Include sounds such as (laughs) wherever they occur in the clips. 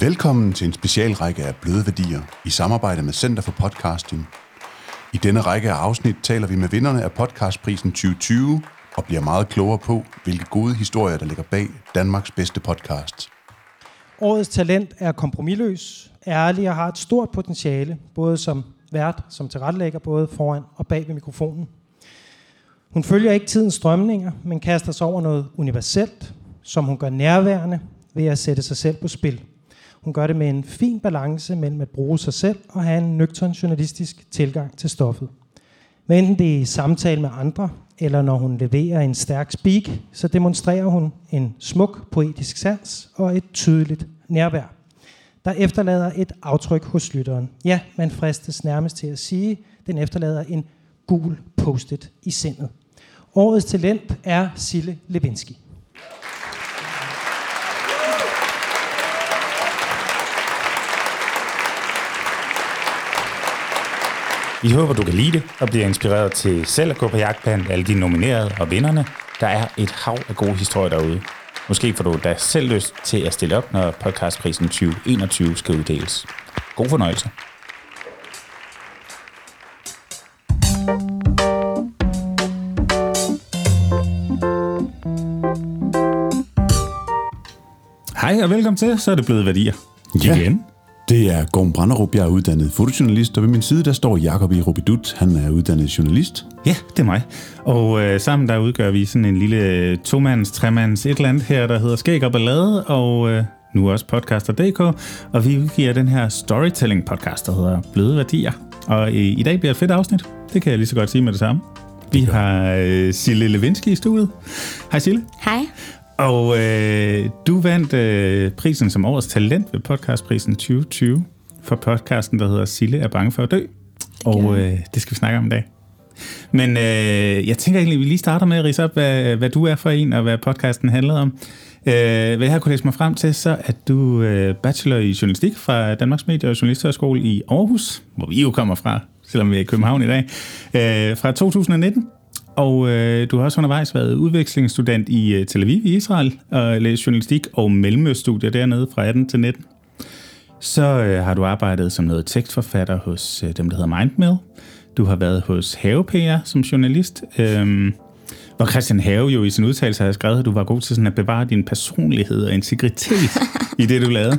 Velkommen til en specialrække af Bløde Værdier i samarbejde med Center for Podcasting. I denne række af afsnit taler vi med vinderne af podcastprisen 2020 og bliver meget klogere på, hvilke gode historier, der ligger bag Danmarks bedste podcast. Årets talent er kompromilløs, ærlig og har et stort potentiale, både som vært, som tilrettelægger, både foran og bag ved mikrofonen. Hun følger ikke tidens strømninger, men kaster sig over noget universelt, som hun gør nærværende ved at sætte sig selv på spil. Hun gør det med en fin balance mellem at bruge sig selv og have en nøgtern journalistisk tilgang til stoffet. Men enten det er i samtale med andre, eller når hun leverer en stærk speak, så demonstrerer hun en smuk poetisk sans og et tydeligt nærvær, der efterlader et aftryk hos lytteren. Ja, man fristes nærmest til at sige, den efterlader en gul post i sindet. Årets talent er Sille Levinsky. Vi håber, du kan lide det og bliver inspireret til selv at gå på jagt blandt alle de nominerede og vinderne. Der er et hav af gode historier derude. Måske får du da selv lyst til at stille op, når podcastprisen 2021 skal uddeles. God fornøjelse. Hej og velkommen til. Så er det blevet værdier. Ja. Det er Gorm Branderup, jeg er uddannet fotojournalist, og ved min side der står Jakob E. Robidut, han er uddannet journalist. Ja, det er mig. Og øh, sammen der udgør vi sådan en lille tomands, tremands et eller andet her, der hedder Skæg og Ballade, og øh, nu også podcaster.dk. Og vi udgiver den her storytelling podcast, der hedder Bløde Værdier. Og i, i dag bliver et fedt afsnit. Det kan jeg lige så godt sige med det samme. Vi har øh, Sille Levinsky i studiet. Hej Sille. Hej. Og øh, du vandt øh, prisen som årets talent ved podcastprisen 2020 for podcasten, der hedder Sille er bange for at dø. Og øh, det skal vi snakke om i dag. Men øh, jeg tænker egentlig, at vi lige starter med at rise op, hvad, hvad du er for en, og hvad podcasten handler om. Øh, hvad jeg har kunnet læse mig frem til, så er du øh, bachelor i journalistik fra Danmarks Medie- og Journalisthøjskole i Aarhus, hvor vi jo kommer fra, selvom vi er i København i dag, øh, fra 2019. Og øh, du har også undervejs været udvekslingsstudent i øh, Tel Aviv i Israel, og læst journalistik og mellemøststudier dernede fra 18 til 19. Så øh, har du arbejdet som noget tekstforfatter hos øh, dem, der hedder Mindmill. Du har været hos Have PR som journalist, øh, hvor Christian Have jo i sin udtalelse har skrevet, at du var god til sådan at bevare din personlighed og integritet (laughs) i det, du lavede.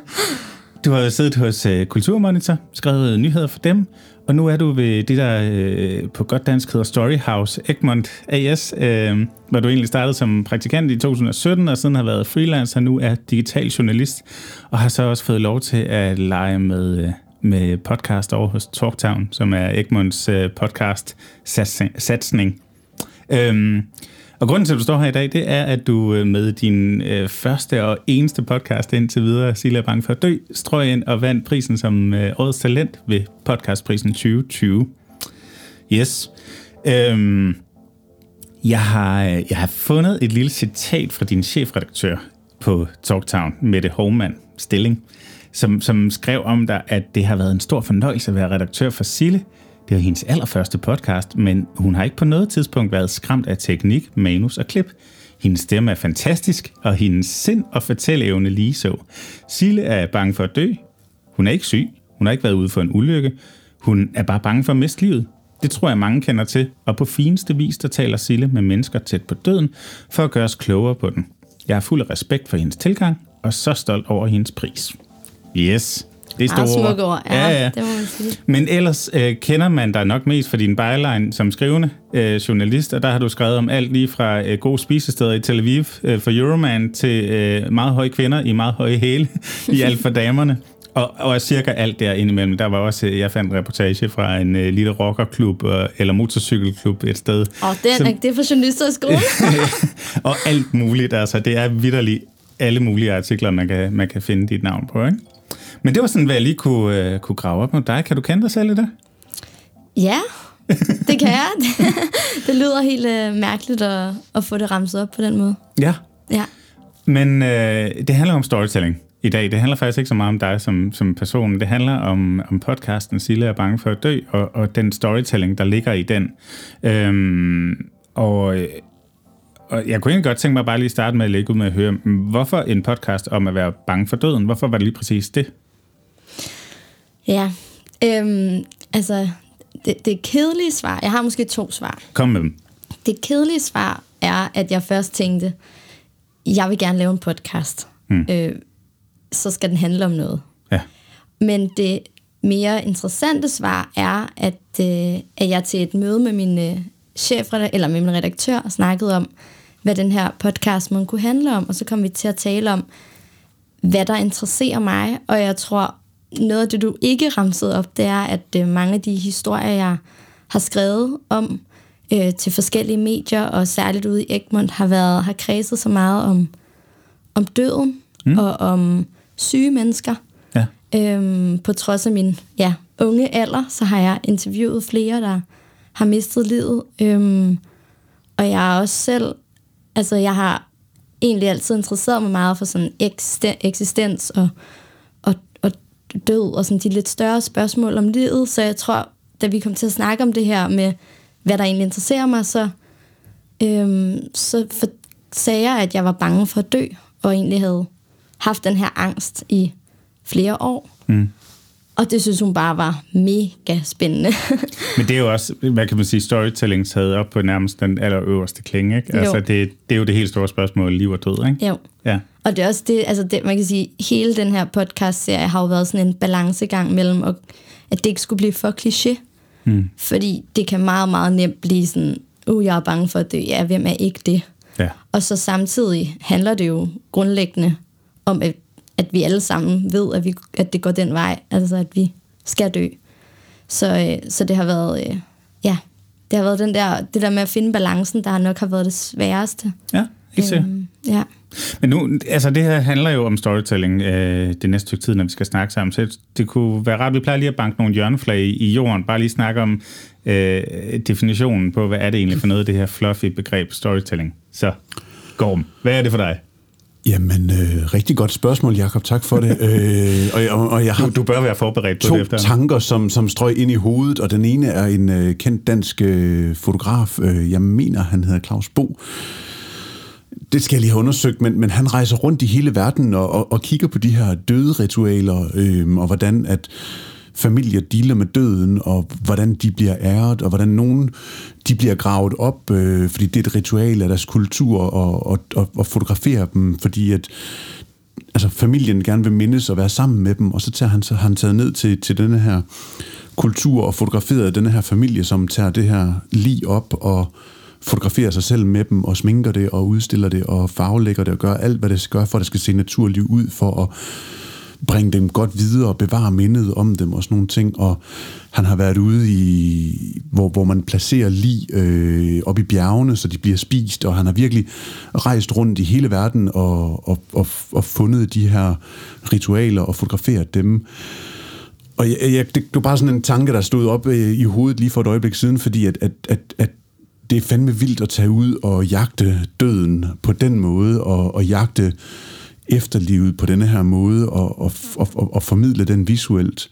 Du har siddet hos øh, Kulturmonitor, skrevet nyheder for dem, og nu er du ved det, der øh, på godt dansk hedder Storyhouse Egmont AS, øh, hvor du egentlig startede som praktikant i 2017, og siden har været freelancer, nu er digital journalist, og har så også fået lov til at lege med, øh, med podcast over hos Talktown, som er Egmonts øh, podcast satsning. Øhm, og grunden til, at du står her i dag, det er, at du øh, med din øh, første og eneste podcast indtil videre, Silla Bank for at dø, strøg ind og vandt prisen som øh, årets talent ved podcastprisen 2020. Yes. Øhm, jeg, har, øh, jeg har fundet et lille citat fra din chefredaktør på Talktown, Mette Hovmand Stilling, som, som skrev om dig, at det har været en stor fornøjelse at være redaktør for Sille, det er hendes allerførste podcast, men hun har ikke på noget tidspunkt været skræmt af teknik, manus og klip. Hendes stemme er fantastisk, og hendes sind og fortælleevne lige så. Sille er bange for at dø. Hun er ikke syg. Hun har ikke været ude for en ulykke. Hun er bare bange for at miste livet. Det tror jeg mange kender til, og på fineste vis der taler Sille med mennesker tæt på døden, for at gøre os klogere på den. Jeg er fuld af respekt for hendes tilgang, og så stolt over hendes pris. Yes. Det er Meget store smukke ord. Ja, ja, ja. det må man sige. Men ellers øh, kender man dig nok mest for din byline som skrivende øh, journalist, og der har du skrevet om alt lige fra øh, gode spisesteder i Tel Aviv øh, for Euroman til øh, meget høje kvinder i meget høje hæle i alt for damerne. (laughs) Og, og cirka alt der indimellem. Der var også, øh, jeg fandt en reportage fra en øh, lille rockerklub øh, eller motorcykelklub et sted. Og den, Som- er, det er for journalister i skolen. (laughs) og alt muligt. Altså, det er vidderligt alle mulige artikler, man kan, man kan finde dit navn på. Ikke? Men det var sådan, hvad jeg lige kunne, øh, kunne grave op med dig. Kan du kende dig selv i det? ja, det kan jeg. (laughs) det lyder helt øh, mærkeligt at, at få det ramset op på den måde. Ja. Ja. Men øh, det handler om storytelling i dag. Det handler faktisk ikke så meget om dig som, som person. Det handler om, om podcasten Sille er bange for at dø, og, og den storytelling, der ligger i den. Øhm, og, og jeg kunne egentlig godt tænke mig bare lige at starte med at lægge ud med at høre, hvorfor en podcast om at være bange for døden? Hvorfor var det lige præcis det? Ja, øhm, altså, det, det kedelige svar, jeg har måske to svar. Kom med dem. Det kedelige svar er, at jeg først tænkte, jeg vil gerne lave en podcast. Mm. Øh, så skal den handle om noget. Ja. Men det mere interessante svar er, at, øh, at jeg til et møde med min øh, chef, eller med min redaktør, snakkede om, hvad den her podcast må kunne handle om, og så kom vi til at tale om, hvad der interesserer mig, og jeg tror, noget af det, du ikke ramsede op, det er, at øh, mange af de historier, jeg har skrevet om øh, til forskellige medier, og særligt ude i Egmont, har været har kredset så meget om, om døden mm. og om syge mennesker. Ja. Øhm, på trods af min ja, unge alder, så har jeg interviewet flere, der har mistet livet. Øhm, og jeg er også selv, altså jeg har egentlig altid interesseret mig meget for sådan eksistens og død og sådan de lidt større spørgsmål om livet. Så jeg tror, da vi kom til at snakke om det her med, hvad der egentlig interesserer mig, så, øhm, så for, sagde jeg, at jeg var bange for at dø, og egentlig havde haft den her angst i flere år. Mm. Og det synes hun bare var mega spændende. (laughs) Men det er jo også, hvad kan man sige, storytelling taget op på nærmest den allerøverste klinge, ikke? Altså, det, det er jo det helt store spørgsmål, liv og død, ikke? Jo. Ja. Og det er også det, altså det, man kan sige, hele den her podcast-serie har jo været sådan en balancegang mellem, at, at det ikke skulle blive for kliché. Mm. Fordi det kan meget, meget nemt blive sådan, uh, jeg er bange for at dø. Ja, hvem er ikke det? Ja. Og så samtidig handler det jo grundlæggende om, at, at vi alle sammen ved, at, vi, at det går den vej, altså at vi skal dø. Så, øh, så det har været, øh, ja, det har været den der, det der med at finde balancen, der nok har været det sværeste. Ja, ikke øhm, Ja. Men nu, altså det her handler jo om storytelling øh, det næste stykke tid, når vi skal snakke sammen. Så det kunne være rart, vi plejer lige at banke nogle hjørneflag i, i jorden, bare lige snakke om øh, definitionen på, hvad er det egentlig for noget det her fluffy begreb storytelling. Så, Gorm, hvad er det for dig? Jamen, øh, rigtig godt spørgsmål, Jakob. Tak for det. øh, og, og, og jeg har du, du bør være forberedt på to det efter. tanker, som, som strøg ind i hovedet, og den ene er en øh, kendt dansk øh, fotograf. Øh, jeg mener, han hedder Claus Bo. Det skal jeg lige have undersøgt, men, men han rejser rundt i hele verden og, og, og kigger på de her døde ritualer, øh, og hvordan at familier dealer med døden, og hvordan de bliver æret, og hvordan nogen de bliver gravet op, øh, fordi det er et ritual af deres kultur, og, og, og, og fotografere dem, fordi at altså, familien gerne vil mindes og være sammen med dem, og så tager han, så han taget ned til, til denne her kultur og fotograferet denne her familie, som tager det her lige op og fotograferer sig selv med dem og sminker det og udstiller det og farvelægger det og gør alt, hvad det skal gøre, for at det skal se naturligt ud, for at bringe dem godt videre og bevare mindet om dem og sådan nogle ting. Og han har været ude i, hvor, hvor man placerer lig øh, op i bjergene, så de bliver spist, og han har virkelig rejst rundt i hele verden og, og, og, og fundet de her ritualer og fotograferet dem. Og jeg, jeg, det, det var bare sådan en tanke, der stod op øh, i hovedet lige for et øjeblik siden, fordi at, at, at, at det er fandme vildt at tage ud og jagte døden på den måde, og, og jagte efterlivet på denne her måde, og, og, og, og formidle den visuelt.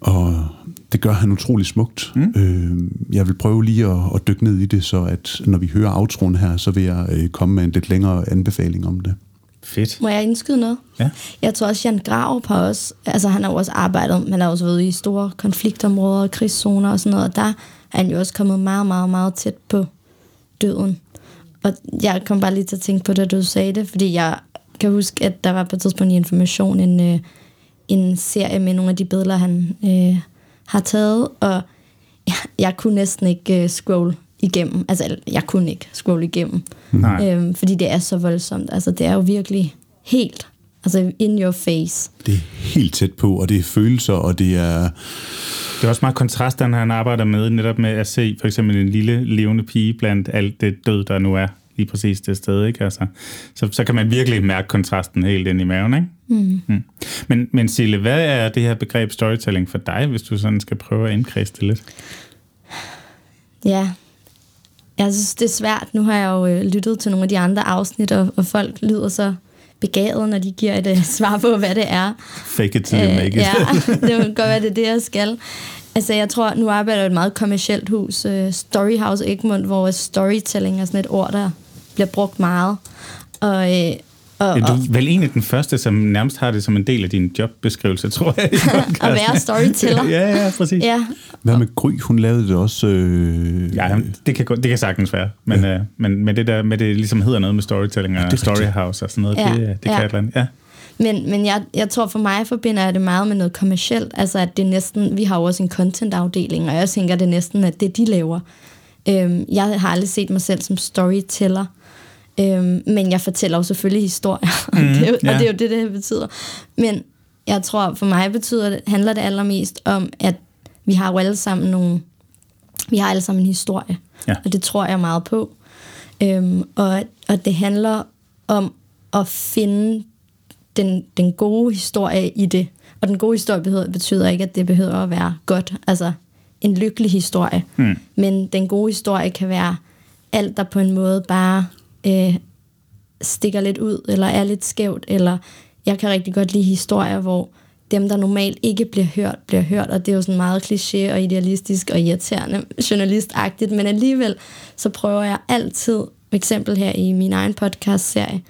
Og det gør han utrolig smukt. Mm. Øh, jeg vil prøve lige at, at dykke ned i det, så at når vi hører outroen her, så vil jeg øh, komme med en lidt længere anbefaling om det. Fedt. Må jeg indskyde noget? Ja. Jeg tror også, Jan Grav har også, altså han har også arbejdet, men har også været i store konfliktområder, krigszoner og sådan noget, og der er han jo også kommet meget, meget, meget tæt på døden. Og jeg kom bare lige til at tænke på det, du sagde det, fordi jeg kan huske, at der var på et tidspunkt i Information en, øh, en serie med nogle af de billeder, han øh, har taget, og jeg, jeg kunne næsten ikke øh, scroll igennem. Altså, jeg kunne ikke scroll igennem. Nej. Øhm, fordi det er så voldsomt. Altså, det er jo virkelig helt altså in your face. Det er helt tæt på, og det er følelser, og det er... Det er også meget kontrast, når han arbejder med netop med at se for eksempel en lille levende pige blandt alt det død, der nu er lige præcis det sted. Ikke? Altså, så, så kan man virkelig mærke kontrasten helt ind i maven. Ikke? Mm. Mm. Men, men Sille, hvad er det her begreb storytelling for dig, hvis du sådan skal prøve at indkredse det lidt? Ja, jeg synes, det er svært. Nu har jeg jo øh, lyttet til nogle af de andre afsnit, og, og folk lyder så begavet, når de giver et uh, (laughs) svar på, hvad det er. Fake it till you make it. ja, (laughs) det kan godt være, det er det, jeg skal. Altså, jeg tror, nu arbejder jeg et meget kommersielt hus, uh, Storyhouse Egmont, hvor storytelling er sådan et ord, der bliver brugt meget. Og, øh, og, Ja, du er vel en af den første, som nærmest har det som en del af din jobbeskrivelse, (laughs) tror jeg. at være storyteller. ja, ja, præcis. Ja, Hvad med Gry? Hun lavede det også... Øh, Ja, det kan, det kan sagtens være. Men, ja. øh, men, men det der med, det ligesom hedder noget med storytelling og er Storyhouse og sådan noget, Ja, det, det kan ja. et eller andet. Ja. Men, men jeg, jeg tror for mig forbinder jeg det meget med noget kommercielt. Altså at det er næsten, vi har jo også en content-afdeling, og jeg tænker det næsten, at det de laver. Øhm, jeg har aldrig set mig selv som storyteller, øhm, men jeg fortæller jo selvfølgelig historier, (laughs) mm, det er jo, ja. og det er jo det, det betyder. Men jeg tror for mig betyder det, handler det allermest om, at vi har jo alle sammen nogle, vi har alle sammen en historie, Ja. og det tror jeg meget på. Øhm, og, og det handler om at finde den, den gode historie i det. Og den gode historie betyder, betyder ikke, at det behøver at være godt. Altså en lykkelig historie. Mm. Men den gode historie kan være alt, der på en måde bare øh, stikker lidt ud, eller er lidt skævt, eller jeg kan rigtig godt lide historier, hvor dem, der normalt ikke bliver hørt, bliver hørt, og det er jo sådan meget kliché og idealistisk og irriterende (laughs) journalistagtigt, men alligevel så prøver jeg altid, for eksempel her i min egen podcast-serie,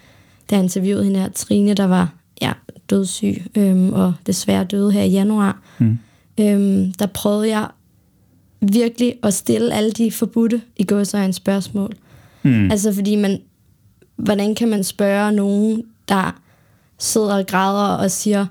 der jeg interviewede hende her, Trine, der var ja, dødssyg, øhm, og desværre døde her i januar, mm. øhm, der prøvede jeg virkelig at stille alle de forbudte i gåsøjens spørgsmål. Mm. Altså fordi man, hvordan kan man spørge nogen, der sidder og græder og siger,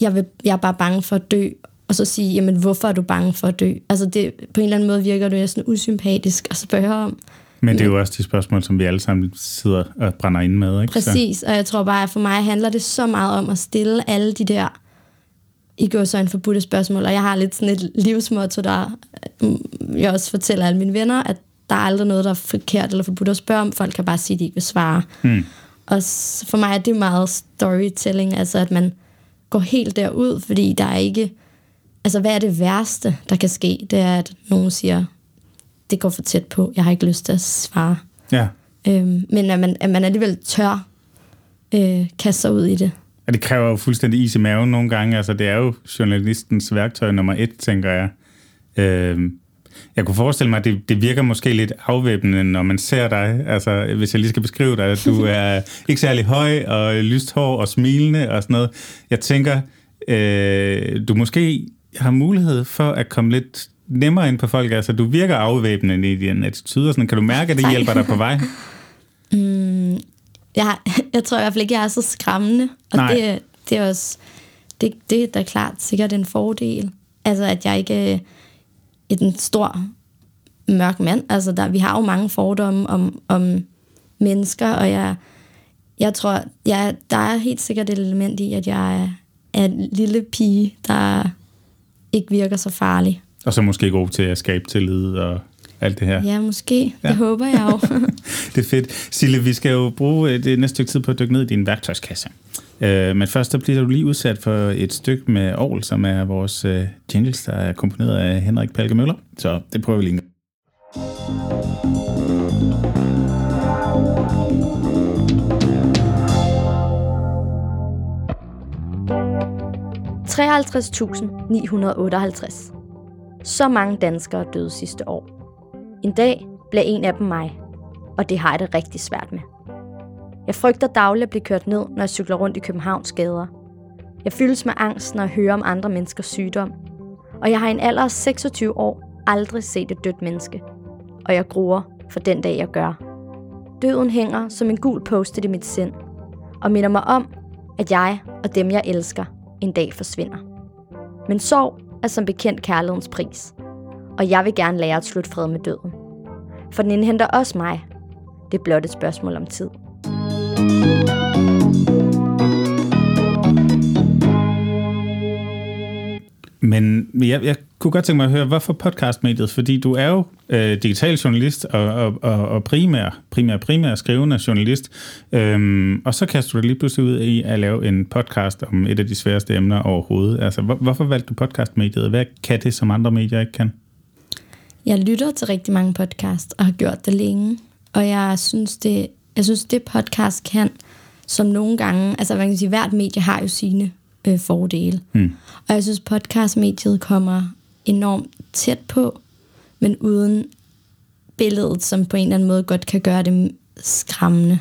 jeg, vil, jeg er bare bange for at dø, og så sige, jamen hvorfor er du bange for at dø? Altså det, på en eller anden måde virker det næsten usympatisk at spørge om. Men det er jo også de spørgsmål, som vi alle sammen sidder og brænder ind med. Ikke? Præcis, og jeg tror bare, at for mig handler det så meget om at stille alle de der i går så en forbudte spørgsmål, og jeg har lidt sådan et livsmotto, der mm, jeg også fortæller alle mine venner, at der er aldrig noget, der er forkert eller forbudt at spørge om. Folk kan bare sige, at de ikke vil svare. Mm. Og for mig er det meget storytelling, altså at man går helt derud, fordi der er ikke... Altså, hvad er det værste, der kan ske? Det er, at nogen siger, det går for tæt på, jeg har ikke lyst til at svare. ja. Øhm, men at man, at man alligevel tør øh, kaste sig ud i det. Og det kræver jo fuldstændig is i maven nogle gange. Altså, det er jo journalistens værktøj nummer et, tænker jeg. Øhm, jeg kunne forestille mig, at det, det virker måske lidt afvæbnende, når man ser dig. Altså, hvis jeg lige skal beskrive dig, at du (laughs) er ikke særlig høj og lyst hår og smilende og sådan noget. Jeg tænker, øh, du måske har mulighed for at komme lidt nemmere ind på folk. Altså, du virker afvæbnende i din attitude og sådan. Kan du mærke, at det Tak. hjælper dig på vej? (laughs) Jeg, (laughs) jeg tror i hvert fald ikke, jeg er så skræmmende. Og Nej. det, er- det er også... Det, det er da klart sikkert en fordel. Altså, at jeg ikke er en stor mørk mand. Altså, der, vi har jo mange fordomme om, om mennesker, og jeg, jeg tror, jeg, der er helt sikkert et element i, at jeg er, en lille pige, der ikke virker så farlig. Og så måske god til at skabe tillid og alt det her. Ja, måske. Det håber jeg jo. (laughs) Det er fedt. Sille, vi skal jo bruge det næste stykke tid på at dykke ned i din værktøjskasse. Øh, men først så bliver du lige udsat for et stykke med Aarhus, som er vores øh, jingles, der er komponeret af Henrik Palke Møller. Så det prøver vi lige 53.958. Så mange danskere døde sidste år. En dag blev en af dem mig, og det har jeg det rigtig svært med. Jeg frygter dagligt at blive kørt ned, når jeg cykler rundt i Københavns gader. Jeg fyldes med angst, når jeg hører om andre menneskers sygdom. Og jeg har i en alder af 26 år aldrig set et dødt menneske. Og jeg gruer for den dag, jeg gør. Døden hænger som en gul post i mit sind, og minder mig om, at jeg og dem, jeg elsker, en dag forsvinder. Men sorg er som bekendt kærlighedens pris, og jeg vil gerne lære at slutte fred med døden. For den indhenter også mig. Det er blot et spørgsmål om tid. Men jeg, jeg kunne godt tænke mig at høre, hvorfor podcastmediet? Fordi du er jo øh, digital journalist og, og, og, og primær, primær, primær skrivende journalist. Øhm, og så kaster du dig lige pludselig ud i at lave en podcast om et af de sværeste emner overhovedet. Altså, hvor, hvorfor valgte du podcastmediet? Hvad kan det, som andre medier ikke kan? Jeg lytter til rigtig mange podcasts og har gjort det længe. Og jeg synes, det, jeg synes, det podcast kan, som nogle gange... Altså, man kan sige, hvert medie har jo sine øh, fordele. Hmm. Og jeg synes, podcastmediet kommer enormt tæt på, men uden billedet, som på en eller anden måde godt kan gøre det skræmmende.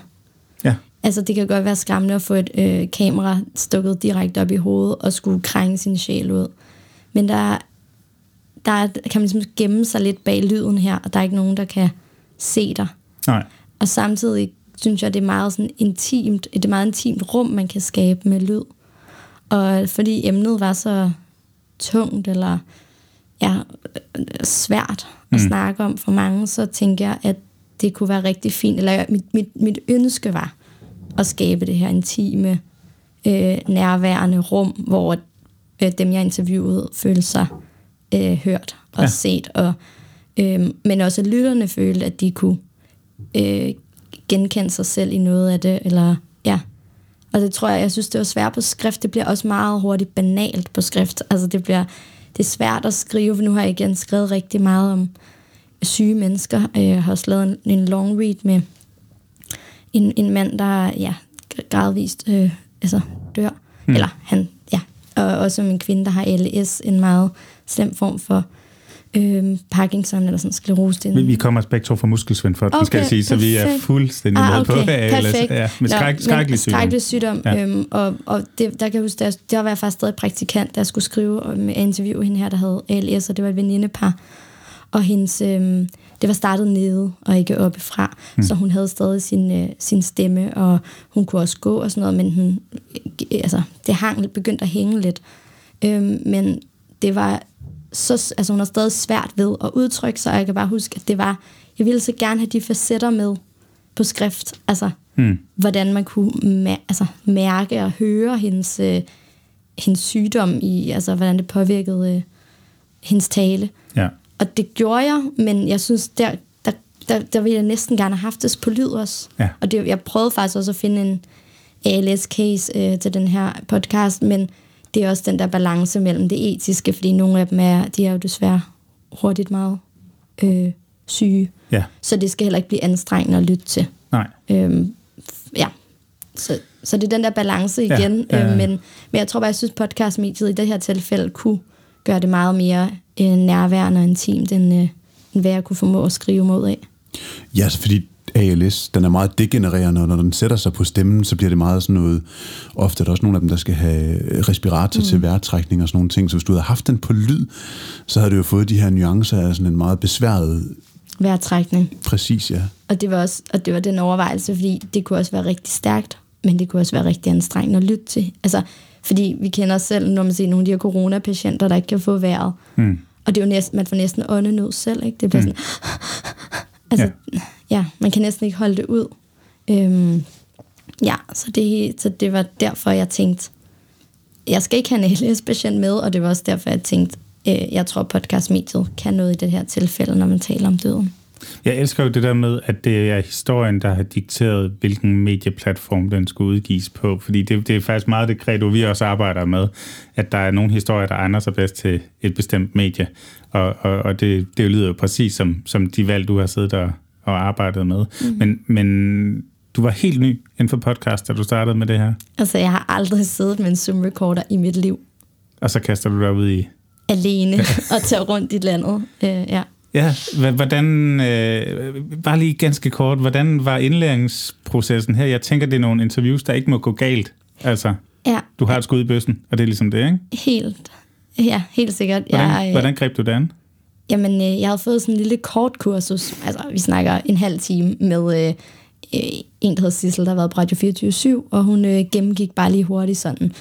Ja. Altså, det kan godt være skræmmende at få et øh, kamera stukket direkte op i hovedet og skulle krænge sin sjæl ud. Men der, der er, kan man ligesom gemme sig lidt bag lyden her, og der er ikke nogen, der kan se dig. Nej. Og samtidig synes jeg, det er meget sådan intimt, et meget intimt rum, man kan skabe med lyd. Og fordi emnet var så tungt, eller ja, svært at mm. snakke om for mange, så tænker jeg, at det kunne være rigtig fint, eller mit, mit, mit ønske var at skabe det her intime, øh, nærværende rum, hvor øh, dem, jeg interviewede, følte sig øh, hørt og ja. set, og, øh, men også lytterne følte, at de kunne øh, genkende sig selv i noget af det, eller ja. Og det tror jeg, jeg synes, det var svært på skrift. Det bliver også meget hurtigt banalt på skrift. Altså det bliver, det er svært at skrive, for nu har jeg igen skrevet rigtig meget om syge mennesker. Jeg har også lavet en, en long read med en, en mand, der ja, gradvist øh, altså, dør. Mm. Eller han, ja. Og også en kvinde, der har LS, en meget slem form for øh, Parkinson eller sådan sklerose. Vi, vi kommer begge to fra muskelsvind for okay, skal jeg sige, så vi er fuldstændig ah, med okay, på det. Perfekt. Ja, med skræk, skrækkelig sygdom. Skrækkelig sygdom. Ja. Øhm, og og det, der kan jeg huske, der, der var jeg faktisk stadig praktikant, der skulle skrive med interview hende her, der havde ALS, og det var et venindepar. Og hendes, øhm, det var startet nede og ikke oppefra, mm. så hun havde stadig sin, øh, sin stemme, og hun kunne også gå og sådan noget, men hun, øh, altså, det hang, begyndte at hænge lidt. Øhm, men det var så, altså hun har stadig svært ved at udtrykke sig, og jeg kan bare huske, at det var, jeg ville så gerne have de facetter med på skrift, altså mm. hvordan man kunne mær- altså, mærke og høre hendes, øh, hendes sygdom i, altså hvordan det påvirkede øh, hendes tale. Ja. Og det gjorde jeg, men jeg synes, der, der, der, der ville jeg næsten gerne have haft det på lyd også. Ja. Og det, jeg prøvede faktisk også at finde en ALS-case øh, til den her podcast, men det er også den der balance mellem det etiske, fordi nogle af dem er, de er jo desværre hurtigt meget øh, syge. Ja. Så det skal heller ikke blive anstrengende at lytte til. Nej. Øhm, ja. Så, så det er den der balance igen. Ja, ja, ja. Øh, men, men jeg tror bare, jeg synes, podcastmediet i det her tilfælde kunne gøre det meget mere øh, nærværende og intimt, end, øh, end hvad jeg kunne formå at skrive mod af. Ja, altså, fordi ALS, den er meget degenererende, og når den sætter sig på stemmen, så bliver det meget sådan noget, ofte er der også nogle af dem, der skal have respirator mm. til vejrtrækning og sådan nogle ting, så hvis du havde haft den på lyd, så havde du jo fået de her nuancer af sådan en meget besværet Vejrtrækning. Præcis, ja. Og det var også og det var den overvejelse, fordi det kunne også være rigtig stærkt, men det kunne også være rigtig anstrengende at lytte til. Altså, fordi vi kender os selv, når man ser nogle af de her coronapatienter, der ikke kan få vejret. Mm. Og det er jo næsten, man får næsten åndenød selv, ikke? Det bliver Mm. sådan, (laughs) altså, ja ja, man kan næsten ikke holde det ud. Øhm, ja, så det, så det var derfor, jeg tænkte, jeg skal ikke have en ALS-patient med, og det var også derfor, jeg tænkte, øh, jeg tror, podcastmediet kan noget i det her tilfælde, når man taler om døden. Jeg elsker jo det der med, at det er historien, der har dikteret, hvilken medieplatform den skulle udgives på. Fordi det, det er faktisk meget det credo, vi også arbejder med, at der er nogle historier, der egner sig bedst til et bestemt medie. Og, og, og det, det lyder jo præcis som, som de valg, du har siddet og, og arbejdet med. Mm. Men, men du var helt ny inden for podcast, da du startede med det her. Altså, jeg har aldrig siddet med en Zoom-recorder i mit liv Og så kaster du dig ud i... alene (laughs) og tage rundt i landet. Øh, ja. Ja, hvordan, øh, bare lige ganske kort, hvordan var indlæringsprocessen her? Jeg tænker, det er nogle interviews, der ikke må gå galt. Altså, ja, du har et skud i bøssen, og det er ligesom det, ikke? helt, ja, helt sikkert. Hvordan, jeg, hvordan greb du det an? Jamen, øh, jeg havde fået sådan en lille kort kursus. Altså, vi snakker en halv time med øh, øh, en, der hedder Sissel, der har været på Radio 24-7, og hun øh, gennemgik bare lige hurtigt sådan.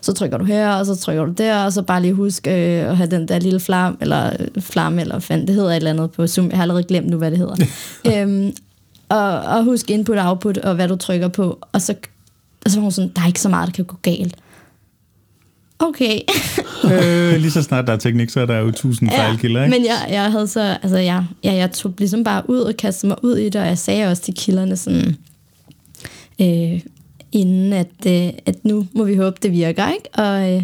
Så trykker du her, og så trykker du der, og så bare lige husk øh, at have den der lille flam, eller øh, flamme, eller fandt, det hedder et eller andet på Zoom. Jeg har allerede glemt nu, hvad det hedder. (laughs) øhm, og, og husk input og output, og hvad du trykker på. Og så, og så var hun sådan, der er ikke så meget, der kan gå galt. Okay. (laughs) øh, lige så snart der er teknik, så er der jo tusind fejlkilder, ikke? Men jeg, jeg havde så, altså jeg, jeg, jeg tog ligesom bare ud og kastede mig ud i det, og jeg sagde også til kilderne sådan, øh, inden at, øh, at nu må vi håbe, det virker, ikke? Og, øh,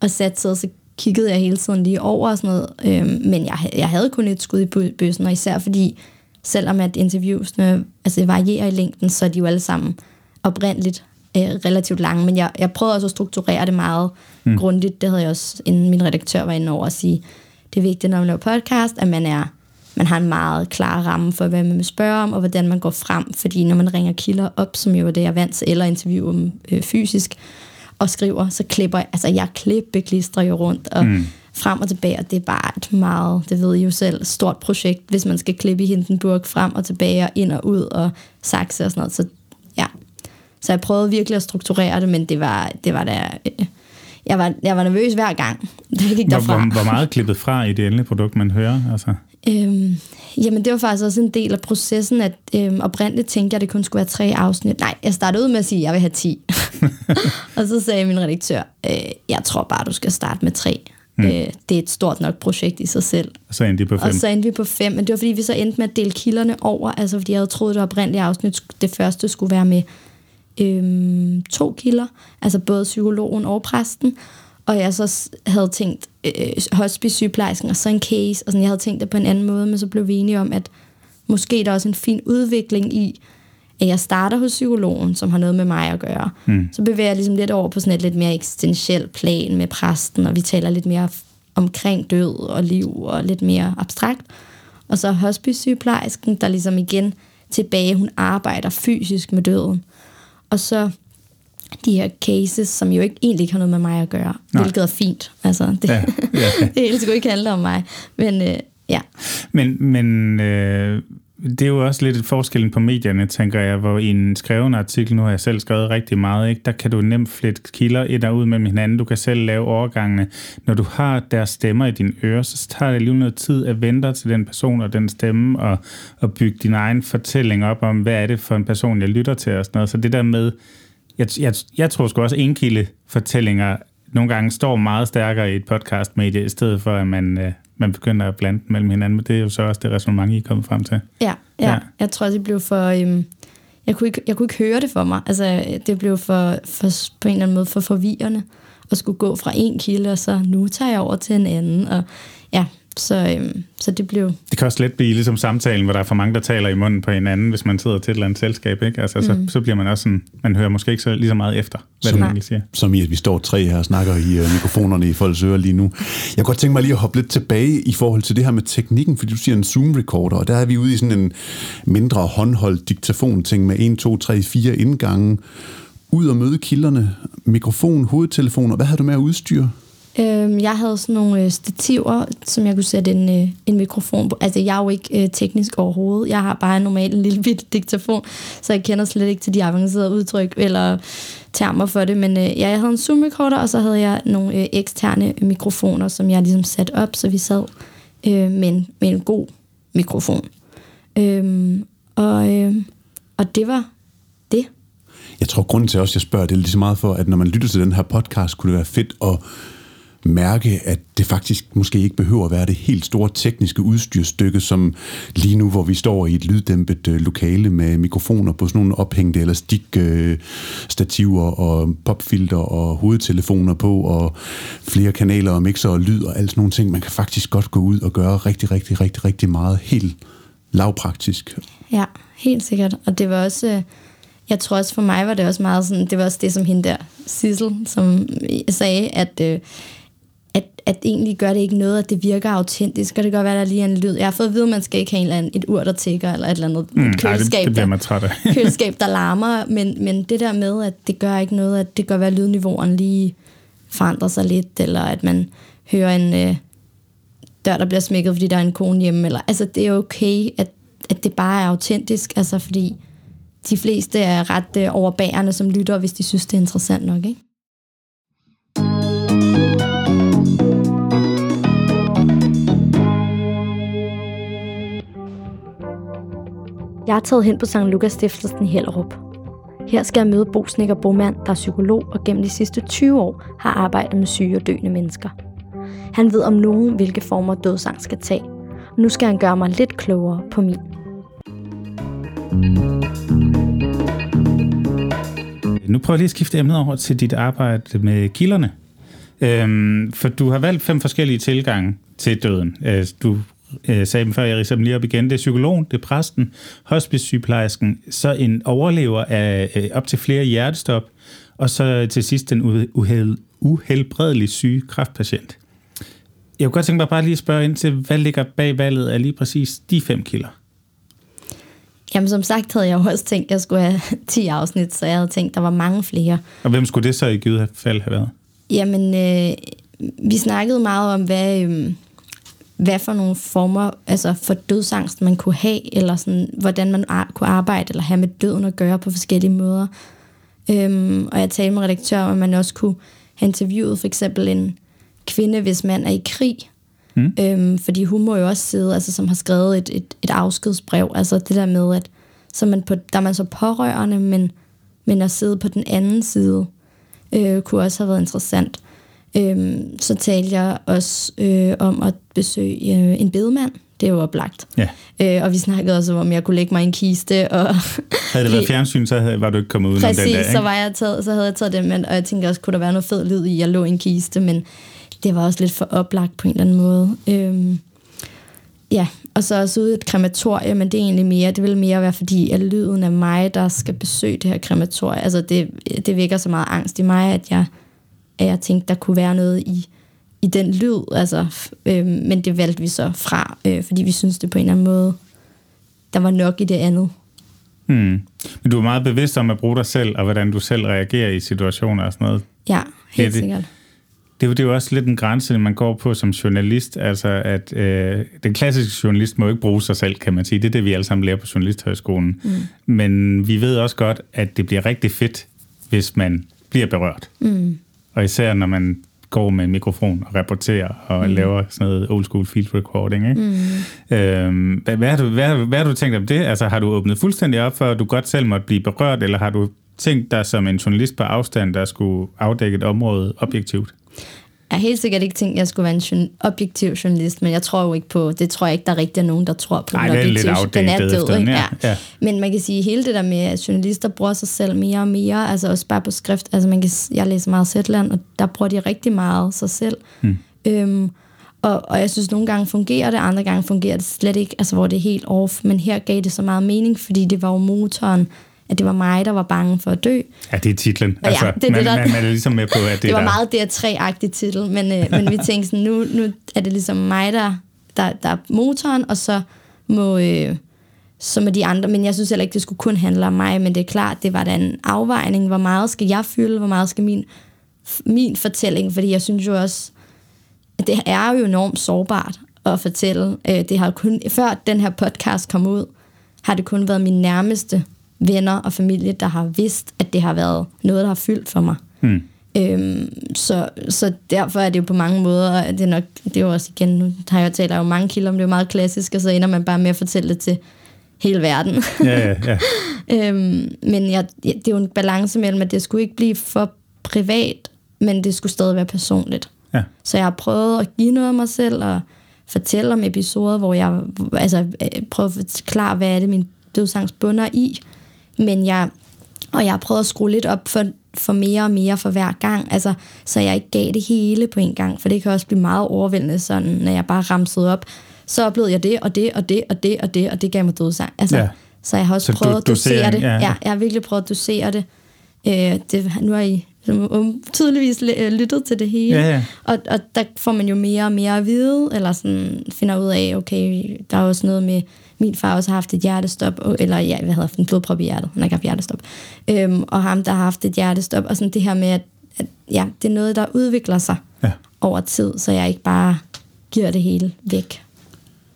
og satte så kiggede jeg hele tiden lige over og sådan noget, øh, men jeg, jeg havde kun et skud i bø- bøssen, og især fordi, selvom at interviewsene altså varierer i længden, så er de jo alle sammen oprindeligt øh, relativt lange, men jeg, jeg prøvede også at strukturere det meget mm. grundigt. Det havde jeg også, inden min redaktør var inde over at sige, det er vigtigt, når man laver podcast, at man er, man har en meget klar ramme for, hvad man vil spørge om, og hvordan man går frem. Fordi når man ringer kilder op, som jo er det, jeg vant til, eller interviewer dem øh, fysisk, og skriver, så klipper jeg, altså jeg klippeklistrer jo rundt, og mm. frem og tilbage, og det er bare et meget, det ved I jo selv, stort projekt, hvis man skal klippe i Hindenburg frem og tilbage, og ind og ud, og sakse og sådan noget, så. Så jeg prøvede virkelig at strukturere det, men det var, det var da... Øh, jeg var, jeg var nervøs hver gang, (laughs) det gik derfra. Hvor, hvor meget klippet fra i det endelige produkt, man hører? Altså? Øhm, jamen, det var faktisk også en del af processen, at øhm, oprindeligt tænkte jeg, at det kun skulle være tre afsnit. Nej, jeg startede ud med at sige, at jeg vil have 10. (laughs) og så sagde min redaktør, øh, jeg tror bare, du skal starte med tre. Mm. Øh, det er et stort nok projekt i sig selv. Og så endte vi på fem. Og så endte vi på fem, men det var fordi, vi så endte med at dele kilderne over, altså fordi jeg havde troet, det oprindelige afsnit, det første skulle være med øhm, to kilder, altså både psykologen og præsten, og jeg så havde tænkt øh, hospice-sygeplejersken og så en case, og sådan, jeg havde tænkt det på en anden måde, men så blev vi enige om, at måske der er også en fin udvikling i, at jeg starter hos psykologen, som har noget med mig at gøre. Mm. Så bevæger jeg ligesom lidt over på sådan et lidt mere eksistentiel plan med præsten, og vi taler lidt mere omkring død og liv, og lidt mere abstrakt. Og så hospice-sygeplejersken, der ligesom igen tilbage, hun arbejder fysisk med døden. Og så de her cases, som jo ikke, egentlig ikke har noget med mig at gøre, Nej. hvilket er fint. Altså, det, ja, ja. (laughs) det hele skulle ikke handle om mig. Men øh, ja. Men, men øh, det er jo også lidt et forskellen på medierne, tænker jeg, hvor i en skreven artikel, nu har jeg selv skrevet rigtig meget, ikke? der kan du nemt flette kilder ind og ud med hinanden. Du kan selv lave overgangene. Når du har deres stemmer i dine ører, så tager det lige noget tid at vente til den person og den stemme, og, og bygge din egen fortælling op om, hvad er det for en person, jeg lytter til og sådan noget. Så det der med, jeg, jeg, jeg tror sgu også, at enkilde fortællinger nogle gange står meget stærkere i et podcastmedie, i stedet for, at man, øh, man begynder at blande mellem hinanden. Men det er jo så også det resonemang, I er kommet frem til. Ja, ja. ja. jeg tror også, det blev for... Øhm, jeg, kunne ikke, jeg kunne ikke høre det for mig. Altså, det blev for, for, på en eller anden måde for forvirrende at skulle gå fra en kilde, og så nu tager jeg over til en anden. Og ja, så, øhm, så det blev... Det kan også let blive ligesom samtalen, hvor der er for mange, der taler i munden på hinanden, hvis man sidder til et eller andet selskab. Ikke? Altså, mm. så, så bliver man også sådan, man hører måske ikke så, lige så meget efter, hvad som, egentlig siger. Som i, at vi står tre her og snakker i uh, mikrofonerne i folks ører lige nu. Jeg kunne godt tænke mig lige at hoppe lidt tilbage i forhold til det her med teknikken, fordi du siger en Zoom-recorder, og der er vi ude i sådan en mindre håndholdt diktafon-ting med 1, 2, 3, 4 indgange. Ud og møde kilderne, mikrofon, hovedtelefon, og hvad havde du med at udstyre? Øhm, jeg havde sådan nogle øh, stativer, som jeg kunne sætte en, øh, en mikrofon på. Altså, jeg er jo ikke øh, teknisk overhovedet. Jeg har bare en normal en lille (laughs) bitte diktafon, så jeg kender slet ikke til de avancerede udtryk eller termer for det. Men øh, ja, jeg havde en Zoom-recorder, og så havde jeg nogle øh, eksterne mikrofoner, som jeg ligesom satte op, så vi sad øh, med, en, med en god mikrofon. Øhm, og, øh, og det var det. Jeg tror, grunden til også, at jeg spørger, det er lige så meget for, at når man lytter til den her podcast, kunne det være fedt at mærke, at det faktisk måske ikke behøver at være det helt store tekniske udstyrstykke, som lige nu, hvor vi står i et lyddæmpet øh, lokale med mikrofoner på sådan nogle ophængte eller stikstativer øh, og popfilter og hovedtelefoner på og flere kanaler og mixer og lyd og alt sådan nogle ting. Man kan faktisk godt gå ud og gøre rigtig, rigtig, rigtig, rigtig meget helt lavpraktisk. Ja, helt sikkert. Og det var også... Øh, jeg tror også for mig var det også meget sådan, det var også det som hende der, Sissel, som sagde, at øh, at, egentlig gør det ikke noget, at det virker autentisk, og det kan godt være, at der lige er en lyd. Jeg har fået at vide, at man skal ikke have en eller anden, et ur, der tigger, eller et eller andet mm, køleskab, nej, det, det bliver man træt af. (laughs) køleskab, der larmer, men, men det der med, at det gør ikke noget, at det gør, at lydniveauerne lige forandrer sig lidt, eller at man hører en øh, dør, der bliver smækket, fordi der er en kone hjemme, eller, altså det er okay, at, at det bare er autentisk, altså fordi de fleste er ret øh, overbærende som lytter, hvis de synes, det er interessant nok, ikke? Jeg er taget hen på St. Lukas Stiftelsen i Hellerup. Her skal jeg møde Bo Snikker Bomand, der er psykolog og gennem de sidste 20 år har arbejdet med syge og døende mennesker. Han ved om nogen, hvilke former dødsang skal tage. Og nu skal han gøre mig lidt klogere på min. Nu prøver jeg lige at skifte emnet over til dit arbejde med kilderne. Øhm, for du har valgt fem forskellige tilgange til døden. Øh, du øh, sagde dem før, jeg ridser dem lige op igen. Det er psykologen, det er præsten, hospice-sygeplejersken, så en overlever af øh, op til flere hjertestop, og så til sidst den uheld, uhelbredelige syge kræftpatient. Jeg kunne godt tænke mig bare lige at spørge ind til, hvad ligger bag valget af lige præcis de fem kilder? Jamen som sagt havde jeg jo også tænkt, at jeg skulle have (laughs) 10 afsnit, så jeg havde tænkt, at der var mange flere. Og hvem skulle det så i givet fald have været? Jamen, øh, vi snakkede meget om, hvad, øh, hvad for nogle former altså for dødsangst man kunne have, eller sådan, hvordan man ar- kunne arbejde eller have med døden at gøre på forskellige måder. Øhm, og jeg talte med redaktør om, at man også kunne have interviewet for eksempel en kvinde, hvis mand er i krig. Mm. Øhm, fordi hun må jo også sidde, altså som har skrevet et, et, et afskedsbrev, altså det der med, at så man på, der er man så pårørende, men, men at sidde på den anden side, øh, kunne også have været interessant. Øhm, så talte jeg også øh, om at besøge øh, en bedemand. Det er jo oplagt. Ja. Øh, og vi snakkede også om, at jeg kunne lægge mig i en kiste. Og (laughs) Havde det været (laughs) fjernsyn, så havde, var du ikke kommet ud Præcis, den der, så, var jeg taget, så havde jeg taget det med, og jeg tænkte også, kunne der være noget fed lyd i, at jeg lå i en kiste, men det var også lidt for oplagt på en eller anden måde. Øhm, ja, og så også ude i et krematorie, men det er egentlig mere, det vil mere være fordi, at lyden af mig, der skal besøge det her krematorie, altså det, det vækker så meget angst i mig, at jeg, at jeg tænkte, der kunne være noget i, i den lyd, altså, øh, men det valgte vi så fra, øh, fordi vi synes det på en eller anden måde, der var nok i det andet. Hmm. Men du er meget bevidst om at bruge dig selv, og hvordan du selv reagerer i situationer og sådan noget. Ja, helt det, sikkert. Det, det er jo også lidt en grænse, man går på som journalist. Altså, at øh, den klassiske journalist må ikke bruge sig selv, kan man sige. Det er det, vi alle sammen lærer på Journalisthøjskolen. Mm. Men vi ved også godt, at det bliver rigtig fedt, hvis man bliver berørt. Mm. Og især når man går med en mikrofon og rapporterer og mm. laver sådan noget old school field recording. Ikke? Mm. Øhm, hvad, hvad, har du, hvad, hvad har du tænkt om det? Altså har du åbnet fuldstændig op for, at du godt selv måtte blive berørt, eller har du tænkt dig som en journalist på afstand, der skulle afdække et område objektivt? Har helt sikkert ikke tænkt, at jeg skulle være en journal- objektiv journalist, men jeg tror jo ikke på, det tror jeg ikke, der er rigtig nogen, der tror på. Nej, den er lidt objektive- Den er død, ikke? ja. Ja. Men man kan sige, hele det der med, at journalister bruger sig selv mere og mere, altså også bare på skrift, altså man kan, jeg læser meget Zetland, og der bruger de rigtig meget sig selv. Hmm. Øhm, og, og jeg synes, nogle gange fungerer det, andre gange fungerer det slet ikke, altså hvor det er helt off, men her gav det så meget mening, fordi det var jo motoren, at det var mig, der var bange for at dø, Ja, det er titlen. Ja, Altså, det er det, man, der- man, man er ligesom med på, at (laughs) det, det var der... meget DR3-agtig titel, men, øh, men vi tænkte sådan, nu, nu er det ligesom mig, der, der, der er motoren, og så må, øh, så må de andre, men jeg synes heller ikke, det skulle kun handle om mig, men det er klart, det var da en afvejning, hvor meget skal jeg fylde, hvor meget skal min, min fortælling, fordi jeg synes jo også, at det er jo enormt sårbart at fortælle. Øh, Det har kun, før den her podcast kom ud, har det kun været mine nærmeste venner og familie, der har vidst, at det har været noget, der har fyldt for mig. Hmm. Øhm, så, så derfor er det jo på mange måder, det er nok, det er jo også igen, nu har jeg talt jo mange kilder om, det er jo meget klassisk, og så ender man bare med at fortælle det til hele verden. Ja, ja, ja. (laughs) øhm, men jeg, det er jo en balance mellem, at det skulle ikke blive for privat, men det skulle stadig være personligt. ja. Så jeg har prøvet at give noget af mig selv, og fortælle om episoder, hvor jeg altså, øh, prøver at forklare, hvad er det, min dødsangst bunder i. Men jeg, og jeg har prøvet at skrue lidt op for, for mere og mere for hver gang, altså, så jeg ikke gav det hele på en gang, for det kan også blive meget overvældende, sådan, når jeg bare ramsede op. Så oplevede jeg det, og det, og det, og det, og det, og det gav mig dødsangst. Altså, Ja. Så jeg har også Så prøvet at dosere det. ja. Ja. jeg har virkelig prøvet at dosere det. Øh, det nu har I som tydeligvis øh, lyttet til det hele. Ja, ja. Og, og der får man jo mere og mere at vide, eller sådan finder ud af, okay, der er også noget med, min far også har haft et hjertestop, eller ja, hvad hedder en blodprop i hjertet, han har ikke haft hjertestop. Øhm, og ham, der har haft et hjertestop, og sådan det her med, at, at ja, det er noget, der udvikler sig Ja. over tid, så jeg ikke bare giver det hele væk.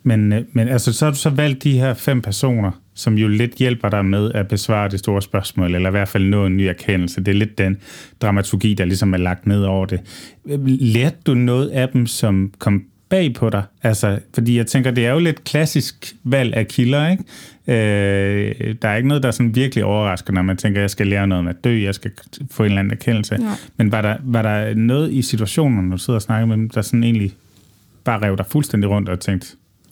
Men, øh, men altså, så har du så valgt de her fem personer, som jo lidt hjælper dig med at besvare det store spørgsmål, eller i hvert fald nå en ny erkendelse. Det er lidt den dramaturgi, der ligesom er lagt ned over det. Lærte du noget af dem, som kom bag på dig? Altså, fordi jeg tænker, det er jo lidt klassisk valg af kilder, ikke? Øh, der er ikke noget, der er sådan virkelig overrasker, når man tænker, jeg skal lære noget om at dø, jeg skal få en eller anden erkendelse. Nej. Men var der, var der noget i situationen, når du sidder og snakker med dem, der sådan egentlig bare rev dig fuldstændig rundt og tænkte,